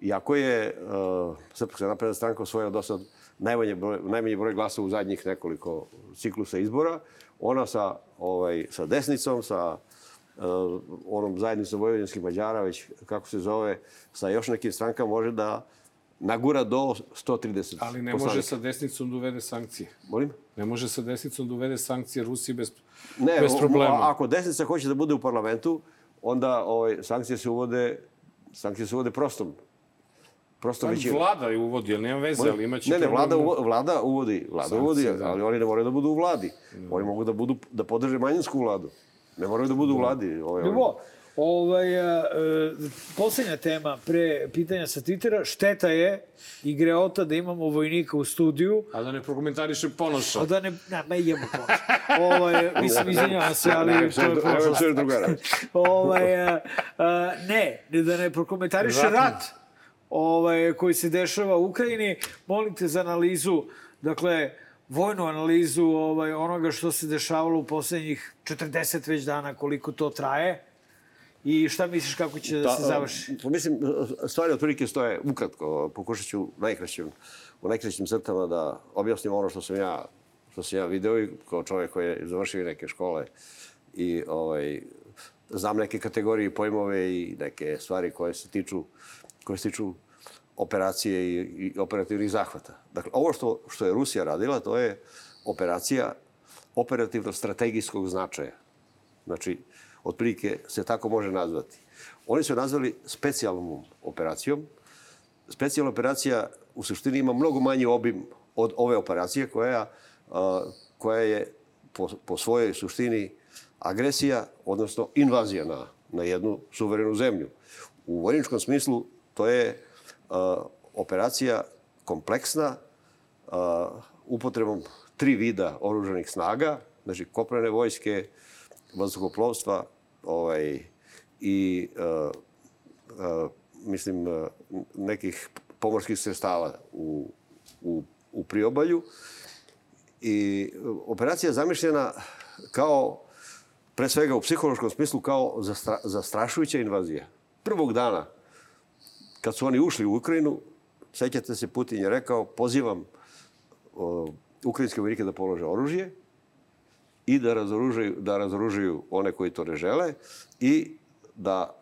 iako je uh, Srpska napredna stranka osvojila do sad najmanje broj, najmanji broj glasa u zadnjih nekoliko ciklusa izbora, ona sa, ovaj, sa desnicom, sa onom zajednicom vojvođanskih Mađara, već kako se zove, sa još nekim strankama može da nagura do 130 Ali ne može poslanika. sa desnicom da uvede sankcije. Molim? Ne može sa desnicom da uvede sankcije Rusiji bez, Ne, bez problema. a- ako desnica hoće da bude u parlamentu, onda ovaj, sankcije se uvode sankcije se uvode prostom. Prostom Pa većinom. Vlada je uvodi, ali nema veze, ali imaće Ne, ne, vlada, uvo, vlada uvodi, vlada Sankcije, uvodi, da. ali oni ne moraju da budu u vladi. Oni mogu da budu da podrže manjinsku vladu. Ne moraju da budu u vladi. Ovaj, Ljubo, Ovaj, a, e, poslednja tema pre pitanja sa Twittera. Šteta je i greota da imamo vojnika u studiju. A da ne prokomentariše ponoša. A da ne, ne, me jebo ponoša. Ovaj, mislim, izvinjavam se, ali to je ponoša. drugara. ovaj, a, a, ne, da ne prokomentariše rat ovaj, koji se dešava u Ukrajini. Molim te za analizu, dakle, vojnu analizu ovaj, onoga što se dešavalo u poslednjih 40 već dana, koliko to traje. I šta misliš kako će da, se završi? Pa mislim, stvari otprilike stoje ukratko. Pokušat ću najkraćim, u najkraćim crtama da objasnim ono što sam ja, što sam ja video i kao čovjek koji je završio neke škole i ovaj, znam neke kategorije pojmove i neke stvari koje se tiču, koje se tiču operacije i, i operativnih zahvata. Dakle, ovo što, što je Rusija radila, to je operacija operativno-strategijskog značaja. Znači, otprilike se tako može nazvati. Oni su nazvali specijalnom operacijom. Specijalna operacija u suštini ima mnogo manji obim od ove operacije koja, a, koja je po, po svojoj suštini agresija, odnosno invazija na, na jednu suverenu zemlju. U vojničkom smislu to je operacija kompleksna, a, upotrebom tri vida oružanih snaga, znači kopnene vojske, vazduhoplovstva ovaj, i uh, uh, mislim uh, nekih pomorskih sredstava u, u, u priobalju. I operacija je zamišljena kao, pre svega u psihološkom smislu, kao zastra, zastrašujuća invazija. Prvog dana, kad su oni ušli u Ukrajinu, sećate se, Putin je rekao, pozivam uh, ukrajinske vojnike da polože oružje, i da razoružaju, da razoružaju one koji to ne žele i da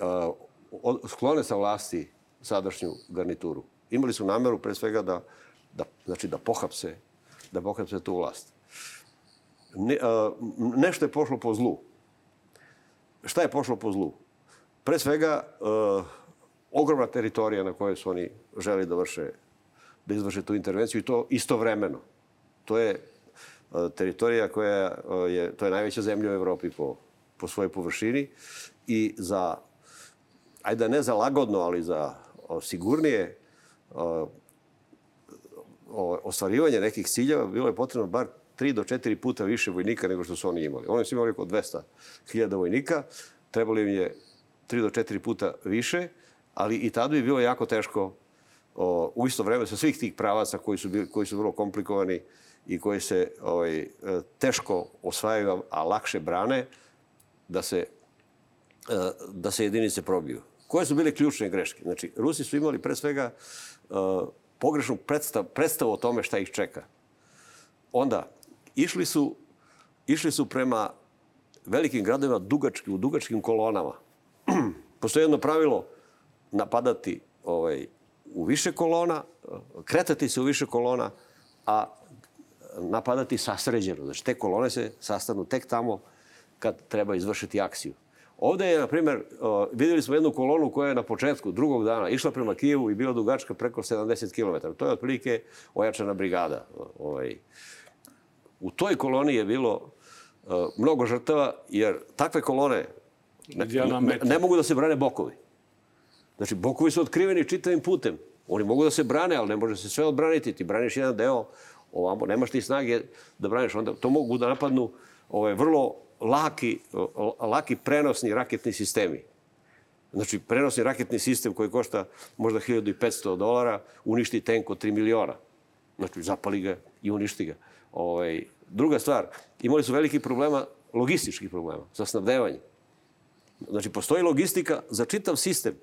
uh, sklone sa vlasti sadašnju garnituru. Imali su nameru pre svega da, da, znači da pohapse, da pohapse tu vlast. Ne, uh, nešto je pošlo po zlu. Šta je pošlo po zlu? Pre svega, uh, ogromna teritorija na kojoj su oni želi da vrše, da izvrše tu intervenciju i to istovremeno. To je teritorija koja je, to je najveća zemlja u Evropi po, po svojoj površini i za, ajde ne za lagodno, ali za sigurnije o, o, ostvarivanje nekih ciljeva bilo je potrebno bar 3 do 4 puta više vojnika nego što su oni imali. Oni su imali oko 200.000 vojnika, trebalo im je 3 do 4 puta više, ali i tada bi bilo jako teško o, u isto vreme sa svih tih pravaca koji su, bili, koji su vrlo komplikovani i koji se ovaj, teško osvajaju, a lakše brane, da se, da se jedinice probiju. Koje su bile ključne greške? Znači, Rusi su imali pre svega pogrešnu predstav, predstavu o tome šta ih čeka. Onda, išli su, išli su prema velikim gradovima dugački, u dugačkim kolonama. Postoje jedno pravilo napadati ovaj, u više kolona, kretati se u više kolona, a napadati sasređeno. Znači, te kolone se sastanu tek tamo kad treba izvršiti akciju. Ovde je, na primjer, videli smo jednu kolonu koja je na početku drugog dana išla prema Kijevu i bila dugačka preko 70 km. To je otprilike ojačana brigada. Ovaj. U toj koloni je bilo mnogo žrtava, jer takve kolone ne, ne, ne mogu da se brane bokovi. Znači, bokovi su otkriveni čitavim putem. Oni mogu da se brane, ali ne može se sve odbraniti. Ti braniš jedan deo ovamo, nemaš ti snage da braniš, onda to mogu da napadnu ovaj, vrlo laki, laki prenosni raketni sistemi. Znači, prenosni raketni sistem koji košta možda 1500 dolara, uništi tenk od 3 miliona. Znači, zapali ga i uništi ga. Ovaj, druga stvar, imali su veliki problema, logističkih problema, sa snabdevanjem. Znači, postoji logistika za čitav sistem.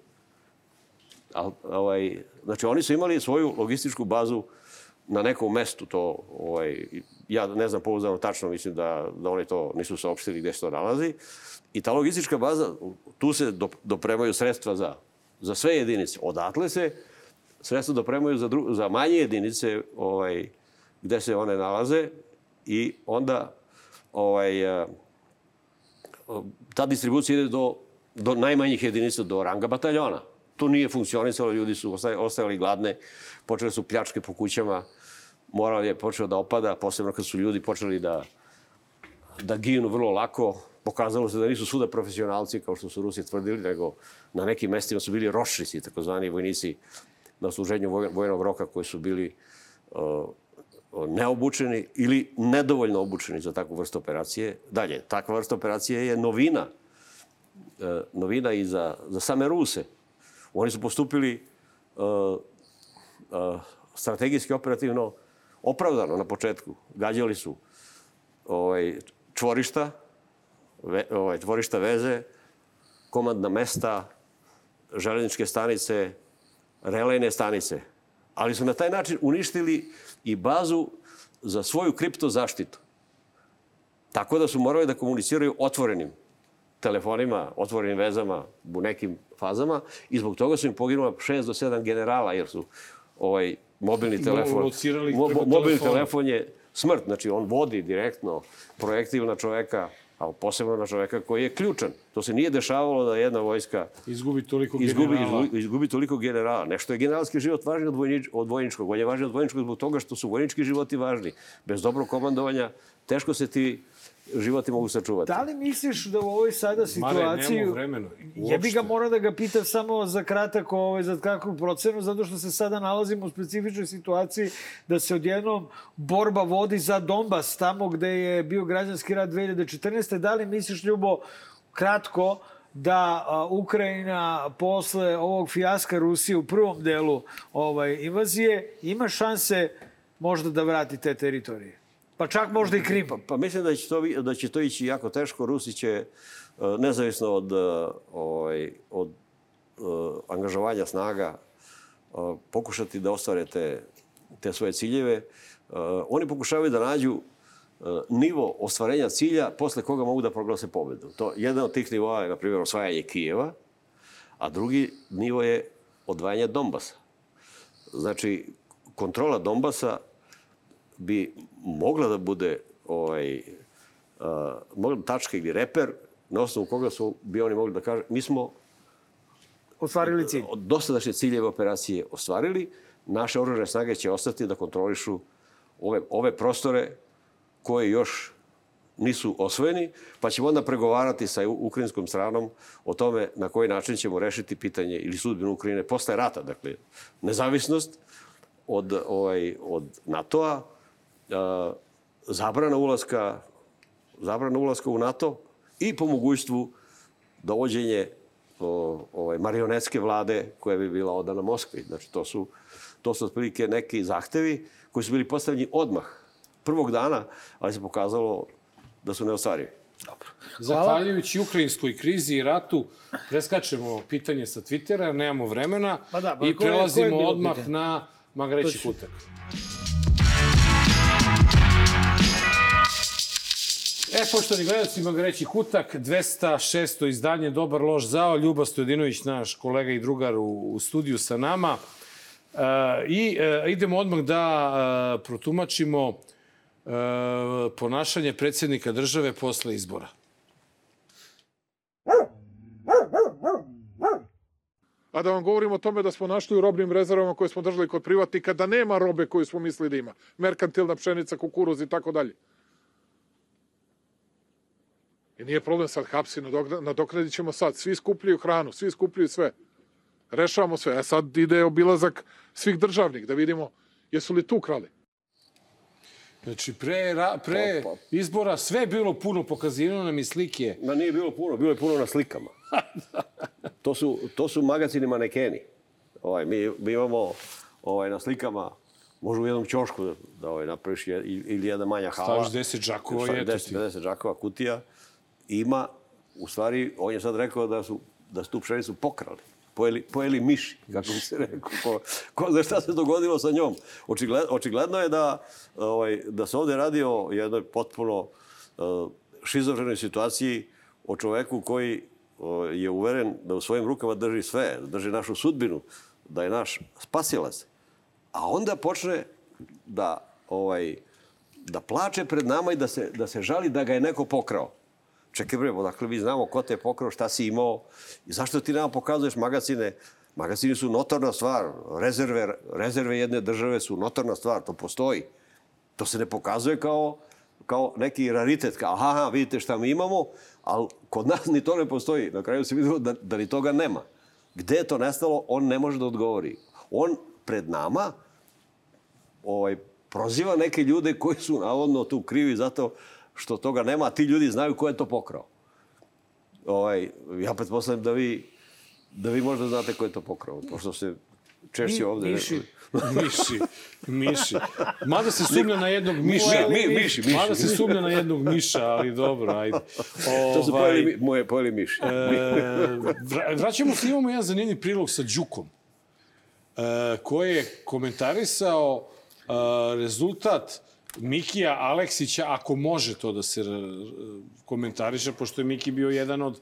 A, ovaj, znači, oni su imali svoju logističku bazu na nekom mestu to, ovaj, ja ne znam pouzdano tačno, mislim da, da oni to nisu saopštili gde se to nalazi. I ta logistička baza, tu se dopremaju sredstva za, za sve jedinice. Odatle se sredstva dopremaju za, dru, za manje jedinice ovaj, gde se one nalaze i onda ovaj, eh, ta distribucija ide do, do najmanjih jedinica, do ranga bataljona. To nije funkcionisalo, ljudi su ostajali gladne, počele su pljačke po kućama, moral je počeo da opada, posebno kad su ljudi počeli da, da ginu vrlo lako, Pokazalo se da nisu svuda profesionalci, kao što su Rusi tvrdili, nego na nekim mestima su bili rošnici, takozvani vojnici na služenju voj- vojnog roka koji su bili uh, neobučeni ili nedovoljno obučeni za takvu vrstu operacije. Dalje, takva vrsta operacije je novina. E, novina i za, za same Ruse. Oni su postupili uh, uh, strategijski operativno opravdano na početku. Gađali su ovaj, čvorišta, ve, ovaj, čvorišta veze, komandna mesta, železničke stanice, relejne stanice. Ali su na taj način uništili i bazu za svoju kripto zaštitu. Tako da su morali da komuniciraju otvorenim telefonima, otvorenim vezama u nekim fazama i zbog toga su im poginula 6 do 7 generala jer su ovaj mobilni telefon mo, mo, mobilni telefon je smrt, znači on vodi direktno projektil na čoveka, a posebno na čoveka koji je ključan. To se nije dešavalo da jedna vojska Izgubi toliko izgubi, generala. izgubi, izgubi toliko generala. Nešto je generalski život važniji od, vojnič, od vojničkog. On je važniji od vojničkog zbog toga što su vojnički životi važni. Bez dobrog komandovanja teško se ti životi mogu sačuvati. Da li misliš da u ovoj sada situaciji... nemamo vremena, Jebi ga uopšte. moram da ga pitam samo za kratak, ovaj, za kakvu procenu, zato što se sada nalazimo u specifičnoj situaciji da se odjednom borba vodi za Donbas, tamo gde je bio građanski rad 2014. Da li misliš, Ljubo, kratko, da Ukrajina posle ovog fijaska Rusije u prvom delu ovaj, invazije ima šanse možda da vrati te teritorije? Pa čak možda i Krim. Pa mislim da će to, da će to ići jako teško. Rusi će, e, nezavisno od, e, ovaj, od e, angažovanja snaga, pokušati da ostvare te, te svoje ciljeve. Oni pokušavaju da nađu nivo ostvarenja cilja posle koga mogu da proglase pobedu. To, jedan od tih nivoa je, na primjer, osvajanje Kijeva, a drugi nivo je odvajanje Donbasa. Znači, kontrola Donbasa bi mogla da bude ovaj, uh, mogla tačka ili reper na osnovu koga su bi oni mogli da kažu mi smo Ostvarili cilj. dosadašnje ciljeve operacije ostvarili, naše oružane snage će ostati da kontrolišu ove, ove prostore koje još nisu osvojeni, pa ćemo onda pregovarati sa ukrajinskom stranom o tome na koji način ćemo rešiti pitanje ili sudbinu Ukrajine posle rata. Dakle, nezavisnost od, ovaj, od NATO-a, zabrana ulaska, zabrana ulaska u NATO i po mogućstvu dovođenje o, ovaj, marionetske vlade koja bi bila odana Moskvi. Znači, to su, to su otprilike neki zahtevi koji su bili postavljeni odmah, prvog dana, ali se pokazalo da su neostvarivi. Zahvaljujući ukrajinskoj krizi i ratu, preskačemo pitanje sa Twittera, nemamo vremena Ma da, pa i prelazimo je bilo odmah pitanje? na Magreći Točno. kutak. E, poštovani gledalci, Magreći kutak, 206. izdanje Dobar loš zao, Ljuba Stojadinović, naš kolega i drugar u, u studiju sa nama. E, I e, idemo odmah da e, protumačimo e, ponašanje predsjednika države posle izbora. A da vam govorim o tome da smo našli u robnim rezervama koje smo držali kod privatnika da nema robe koju smo mislili da ima. Merkantilna pšenica, kukuruz i tako dalje. I nije problem sad hapsi, nadokna- nadoknadit ćemo sad. Svi skupljaju hranu, svi skupljaju sve. Rešavamo sve. A sad ide obilazak svih državnih da vidimo jesu li tu krali. Znači, pre, ra, pre izbora sve je bilo puno pokazivano nam i slike. Ma nije bilo puno, bilo je puno na slikama. to, su, to su magacini manekeni. Ovaj, mi, mi imamo ovaj, na slikama, može u jednom ćošku da, da ovaj, napraviš ili jedna manja hala. Staviš 10 džakova i eto 10, ti. 50 džakova kutija. Ima, u stvari, on je sad rekao da su, da su tu pšenicu pokrali. Pojeli, pojeli miši, kako bi se rekao. Ko, ko šta se dogodilo sa njom. Očigled, očigledno je da, ovaj, da se ovde radi o jednoj potpuno uh, šizofrenoj situaciji o čoveku koji o, je uveren da u svojim rukama drži sve, da drži našu sudbinu, da je naš spasilac. A onda počne da, ovaj, da plače pred nama i da se, da se žali da ga je neko pokrao. Čekaj bre, dakle mi znamo ko te je pokrao, šta si imao i zašto ti nama pokazuješ magazine. Magazini su notorna stvar. Rezerve, rezerve jedne države su notorna stvar, to postoji. To se ne pokazuje kao kao neki raritet, kao aha, aha, vidite šta mi imamo, ali kod nas ni to ne postoji. Na kraju se videlo da, da ni toga nema. Gde je to nestalo, on ne može da odgovori. On pred nama ovaj, proziva neke ljude koji su navodno tu krivi zato što toga nema, ti ljudi znaju ko je to pokrao. Ovaj, ja pretpostavljam da vi, da vi možda znate ko je to pokrao, pošto se češće Mi- ovde... Miši. Miši, miši. Mada se sumnja na jednog miša. Mi- mi- miši, miši. Mada se sumnja na jednog miša, ali dobro, ajde. To su Ovaj, pojeli, moje pojeli miši. E, vra- vraćamo se, imamo jedan zanimljiv prilog sa Đukom, e, koji je komentarisao e, rezultat Mikija Aleksića, ako može to da se komentariše, pošto je Miki bio jedan od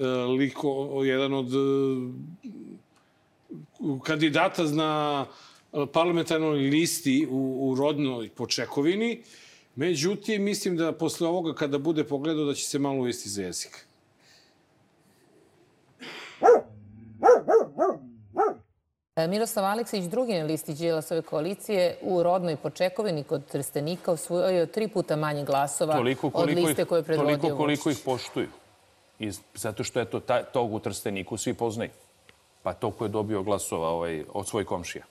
e, liko, jedan od e, kandidata na e, parlamentarnoj listi u, u rodnoj počekovini. Međutim, mislim da posle ovoga, kada bude pogledao, da će se malo uvesti za jezik. E, Miroslav Aleksić, drugi na listi Đilasove koalicije, u rodnoj počekovini kod Trstenika osvojio tri puta manje glasova toliko od liste ih, koje je predvodio toliko koliko Vučić. ih poštuju. I zato što eto, ta, tog u Trsteniku svi poznaju. Pa to ko je dobio glasova ovaj, od svoj komšija.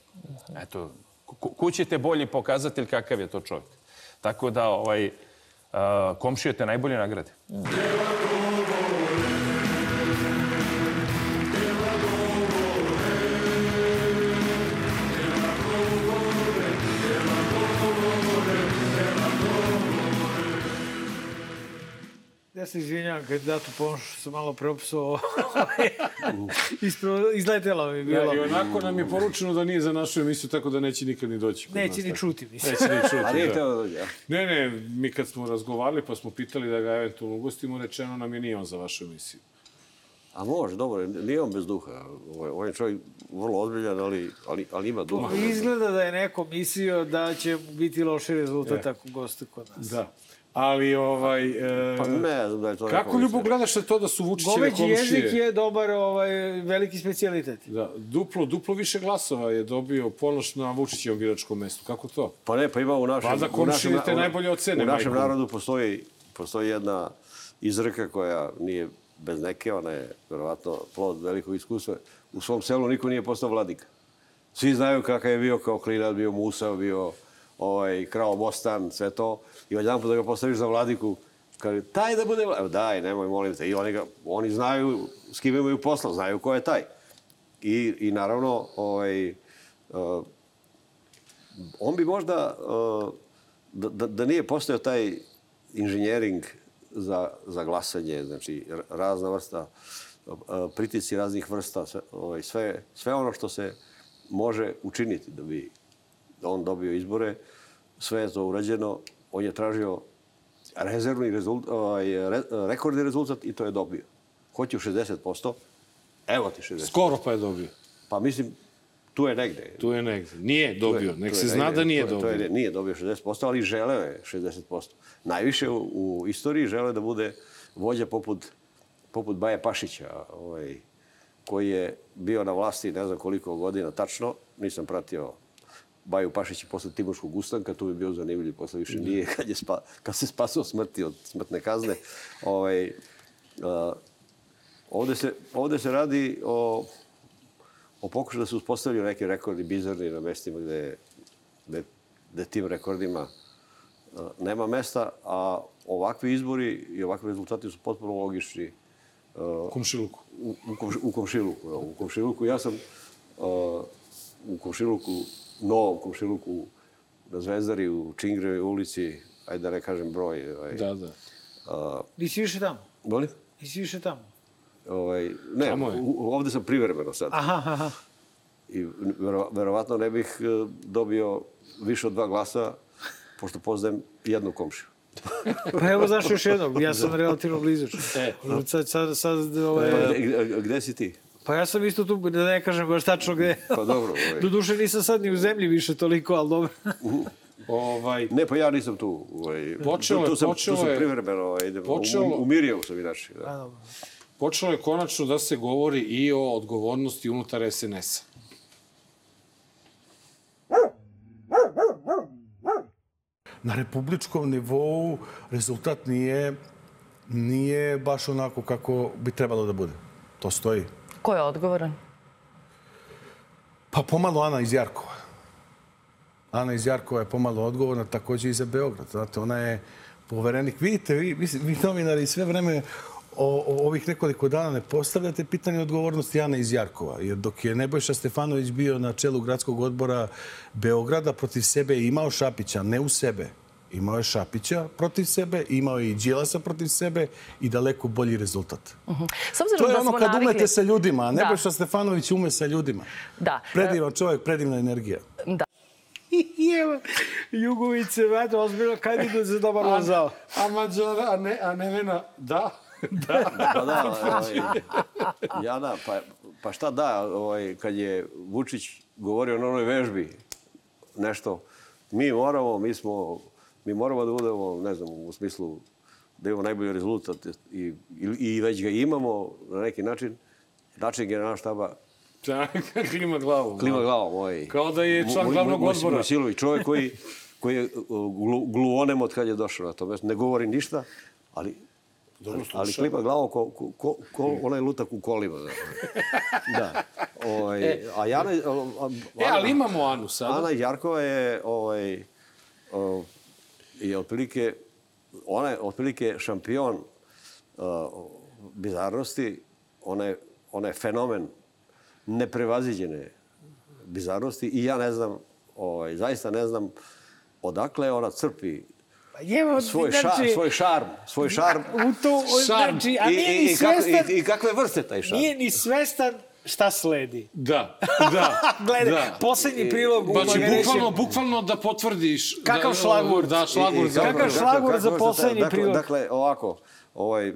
Eto, ku, kućete bolji pokazatelj kakav je to čovjek. Tako da ovaj, a, komšije te najbolje nagrade. Ja se izvinjavam kandidatu Ponšu, što sam malo preopsao. Ispro, izletelo mi je bilo. Ja, I onako nam je poručeno da nije za našu emisiju, tako da neće nikad ni doći. kod Neće nas, ni čuti, mislim. Neće ni čuti, A nije da. da dođe? Ne, ne, mi kad smo razgovarali pa smo pitali da ga eventualno ugostimo, rečeno nam je nije on za vašu emisiju. A može, dobro, nije on bez duha. Ovaj, ovaj čovjek vrlo ozbiljan, ali, ali, ali ima duha. Izgleda da je neko mislio da će biti loši rezultat E. ako goste kod nas. Da. Ali, ovaj... E, Pa ne znam da je to Kako ljubo gledaš na to da su Vučićeve Goveđi komšije? jezik je dobar, ovaj, veliki specijalitet. Da, duplo, duplo više glasova je dobio Ponoš na Vučićevom biračkom mestu. Kako to? Pa ne, pa ima u našem... U našem- komšije te najbolje ocene, U našem majko. narodu postoji, postoji jedna izreka koja nije bez neke, ona je verovatno plod velikog iskustva. U svom selu niko nije postao vladika. Svi znaju kakav je bio kao klinac, bio Musa, bio ovaj, krao Bostan, sve to. I odjedan da ga postaviš za vladiku, kaže, taj da bude vladik. Daj, nemoj, molim te. I oni, ga, oni znaju s kim imaju posla, znaju ko je taj. I, i naravno, ovaj, uh, on bi možda, uh, da, da, da nije postojao taj inženjering za, za glasanje, znači razna vrsta, uh, pritici raznih vrsta, sve, ovaj, sve, sve ono što se može učiniti da bi on dobio izbore, sve je to urađeno, on je tražio rezervni rezultat, ovaj, re, rekordni rezultat i to je dobio. Hoće u 60%, evo ti 60%. Skoro pa je dobio. Pa mislim, tu je negde. Tu je negde. Nije dobio. Je- Nek se zna negde. da nije To je- to je- dobio. nije dobio 60%, ali želeo je 60%. Najviše u, u istoriji žele da bude vođa poput, poput Baje Pašića, ovaj, koji je bio na vlasti ne znam koliko godina tačno. Nisam pratio Baju Pašića posle Timoškog ustanka, tu bi bio zanimljiv, posle više nije, kad, je spa, kad se spasao smrti od smrtne kazne. Ovaj, a, ovde, se, ovde se radi o o pokušaju da se uspostavljaju neki rekordi bizarni na mestima gde, gde, gde tim rekordima uh, nema mesta, a ovakvi izbori i ovakvi rezultati su potpuno logični. Uh, komšiluku. U, u, komš- u komšiluku. U komšiluku. Ja sam uh, u komšiluku, novom komšiluku na Zvezdari, u Čingre ulici, ajde da ne kažem broj. Ovaj, Da, da. Uh, Nisi više tamo? Molim? Nisi više tamo? Ovaj, ne, Tamo je. u, ovde sam privremeno sad. Aha, aha. I vero, verovatno ne bih e, dobio više od dva glasa, pošto poznajem jednu komšiju. Pa evo, znaš još jednog, ja sam relativno blizu. E. Sad, sad, sad, Pa, ovaj, gde, gde, gde si ti? Pa ja sam isto tu, da ne kažem baš tačno gde. Pa dobro. Ovaj. Doduše nisam sad ni u zemlji više toliko, ali dobro. Ovaj, Ne, pa ja nisam tu. Ovaj, Počelo je- tu, tu sam, počelo tu sam je- privremeno. Ovaj, idem, počelo- u, u Mirjevu sam inače. A, Da. dobro. Počelo je konačno da se govori i o odgovornosti unutar SNS-a. na republičkom nivou rezultat nije, nije baš onako kako bi trebalo da bude. To stoji. Ko je odgovoran? Pa pomalo Ana iz Jarkova. Ana iz Jarkova je pomalo odgovorna takođe i za Beograd. Znate, ona je poverenik. Vidite, vi, vi, vi novinari sve vreme o, o ovih nekoliko dana ne postavljate pitanje odgovornosti Ana iz Jarkova. Jer dok je Nebojša Stefanović bio na čelu gradskog odbora Beograda, protiv sebe je imao Šapića, ne u sebe. Imao je Šapića protiv sebe, imao je i Đilasa protiv sebe i daleko bolji rezultat. Uh -huh. S obzirom To je da ono smo kad navikli... umete sa ljudima, a Da. Nebojša Stefanović ume sa ljudima. Da. Predivan čovjek, predivna energija. Da. I evo, Jugovice, vete, ozbiljno kandidat za dobar A, vozao. a Mađara, a ne, a Nevena, da. da. Pa da, ovaj, Jana, pa, pa šta da, ovaj, kad je Vučić govorio na onoj vežbi nešto, mi moramo, mi smo, mi moramo da budemo, ne znam, u smislu da imamo najbolji rezultat i, i, i već ga imamo na neki način. Način generalna štaba Klima glavom. klima glavom. Ovaj, Kao da je član glavnog moj- odbora. Mojsilović, čovjek koji, koji je uh, glu, gluonem od kad je došao na to mesto. Ne govori ništa, ali Dobro ali sluša. klipa glavom ko, ko, ko, ko onaj lutak u kolima. znaš. Da. Ovaj, E. a Jana... A, a, E, ali imamo Anu sada. Ana Jarkova je, ovaj, o, je otprilike, ona je otprilike šampion uh, bizarnosti, ona je, ona je fenomen neprevaziđene bizarnosti i ja ne znam, ovaj, zaista ne znam odakle ona crpi Pa Evo, svoj, znači, svoj šarm, svoj šarm. U to, znači, a nije i, ni i, kako, svestan, i, I kakve vrste taj šarm? nije ni svestan šta sledi. Da, da. Gledaj, da. poslednji prilog u Znači, Magarećem. bukvalno, bukvalno da potvrdiš... Kakav da, šlagvort. Da, šlagvort. I- i za- Kakav šlagvort kako za poslednji dakle, prilog? Dakle, ovako, ovaj,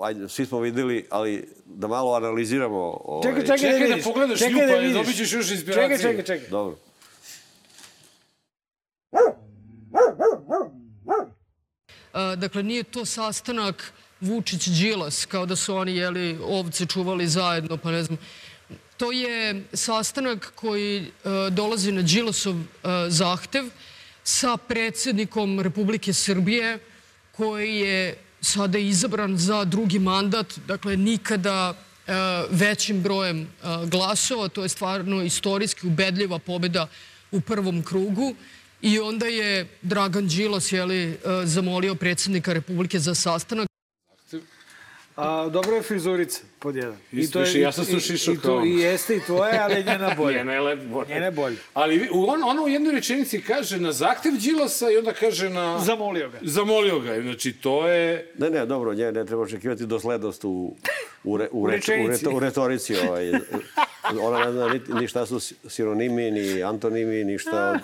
ajde, svi smo videli, ali da malo analiziramo... Ovaj, Čekaj, čekaj, Čekaj da da pogledaš čekaj nju, da vidiš. dobit ćeš još inspiracije. Čekaj, čekaj, čekaj. Dobro. A, Dakle, nije to sastanak Vučić-Đilas, kao da su oni jeli, ovce čuvali zajedno, pa ne znam. To je sastanak koji e, dolazi na Đilasov e, zahtev sa predsednikom Republike Srbije, koji je sada izabran za drugi mandat, dakle nikada e, većim brojem glasova. To je stvarno istorijski ubedljiva pobeda u prvom krugu. I onda je Dragan Đilas jeli, zamolio predsednika Republike za sastanak. A, dobro je frizurica, pod jedan. Isto, ja sam se ušišao i, kao to, on. I jeste i tvoje, ali je njena bolje. Njena je lep bolje. Njena je bolje. Ali on, ono u jednoj rečenici kaže na zahtev Đilasa i onda kaže na... Zamolio ga. Zamolio ga. Znači, to je... Ne, ne, dobro, nje ne treba očekivati doslednost u, u, re, u, reč, u, reto, u retorici. Ovaj. Ona ne zna ni, ni šta su sinonimi, ni antonimi, ništa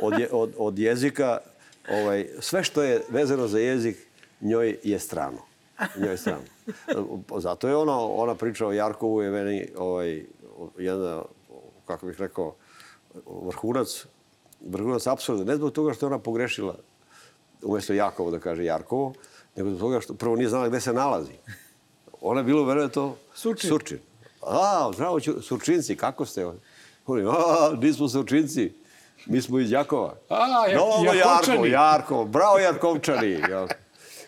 od, od, je- od, od jezika. Ovaj, sve što je vezano za jezik, njoj je strano. Njoj strano. Zato je ona, ona priča o Jarkovu je meni ovaj, jedna, kako bih rekao, vrhunac, vrhunac apsurda. Ne zbog toga što je ona pogrešila umjesto Jakovo da kaže Jarkovo, nego zbog toga što prvo nije znala gde se nalazi. Ona je bilo veruje to Surčin. Surčin. A, zdravo, Ću- Surčinci, kako ste? Oni, a, nismo Surčinci, mi smo iz Jakova. A, ja, No, Jarko, Jakovčani. Jarko, bravo Jarkovčani.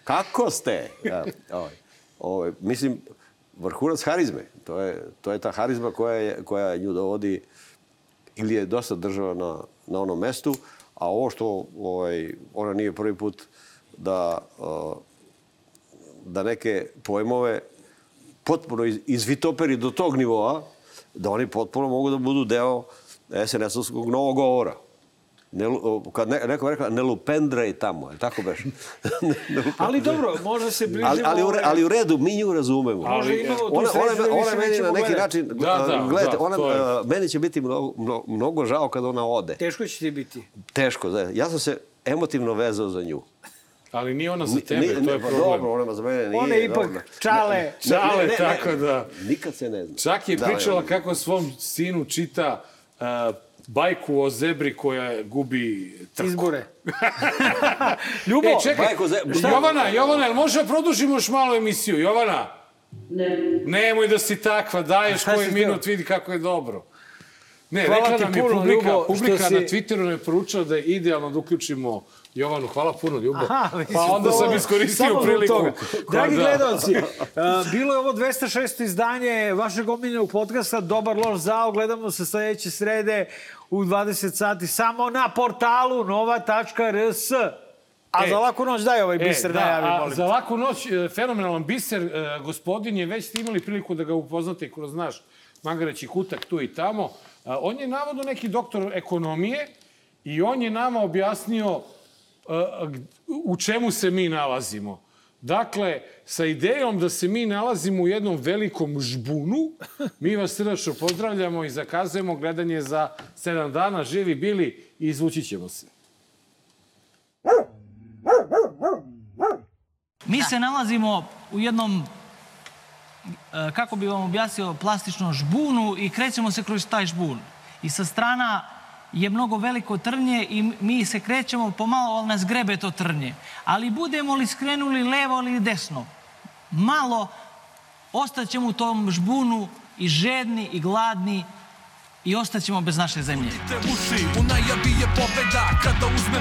Kako ste? Ja, ovaj, ovaj, mislim, vrhunac harizme. To je, to je ta harizma koja, je, koja nju dovodi ili je dosta država na, na onom mestu, a ovo što ovaj, ona nije prvi put da, da neke pojmove potpuno iz, izvitoperi do tog nivoa, da oni potpuno mogu da budu deo SNS-ovskog novog govora. Ne, kad ne, neko je rekla, ne lupendraj tamo, je tako beš? Ali dobro, možda se bližimo... ali, ali, u, re- ali u redu, mi nju razumemo. Imamo tu ona, sreću ona, da ona više meni na neki gledati. način, Da, da, gledajte, da, ona, je. a, meni će biti mnogo, mnogo, mnogo žao kada ona ode. Teško će ti biti. Teško, da. Ja sam se emotivno vezao za nju. Ali nije ona za Ni- tebe, ni- to je pa problem. Dobro, ona za mene nije. Ona je ipak dobro. čale. Ne, Čale, ne, ne, ne, tako da. Nikad se ne zna. Čak je Da, pričala ja. kako svom sinu čita uh, bajku o zebri koja gubi trku. Izbore. Ljubo, E, čekaj, bajku ze- šta? Jovana, Jovana, jel može da produžimo još malo emisiju? Jovana? Ne. Nemoj da si takva, daješ koji minut, vidi kako je dobro. Ne, Hvala rekla nam je publika, publika si- na Twitteru nam je poručila da je idealno da uključimo Jovanu, hvala puno, Ljubo. Aha, mislim, pa onda sam iskoristio priliku. toga. Dragi Da. gledalci, a, bilo je ovo 206. izdanje vašeg omiljenog podcasta Dobar loš zao. Gledamo se sledeće srede u 20 sati samo na portalu nova.rs. A E, za laku noć daj ovaj E, biser da, najavi, a molim. Za laku noć, e, fenomenalan biser, e, gospodin je, već ste imali priliku da ga upoznate kroz naš magareći kutak tu i tamo. A, On je navodno neki doktor ekonomije i on je nama objasnio e, u čemu se mi nalazimo. Dakle, sa idejom da se mi nalazimo u jednom velikom žbunu, mi vas srdačno pozdravljamo i zakazujemo gledanje za sedam dana. Živi bili i izvući ćemo se. Mi se nalazimo u jednom, e, kako bi vam objasnio, plastičnom žbunu i krećemo se kroz taj žbun. I sa strana je mnogo veliko trnje i mi se krećemo pomalo, ali nas grebe to trnje. Ali budemo li skrenuli levo ili desno, malo ostaćemo u tom žbunu i žedni i gladni i ostaćemo bez naše zemlje. U najavi je pobeda kada uzme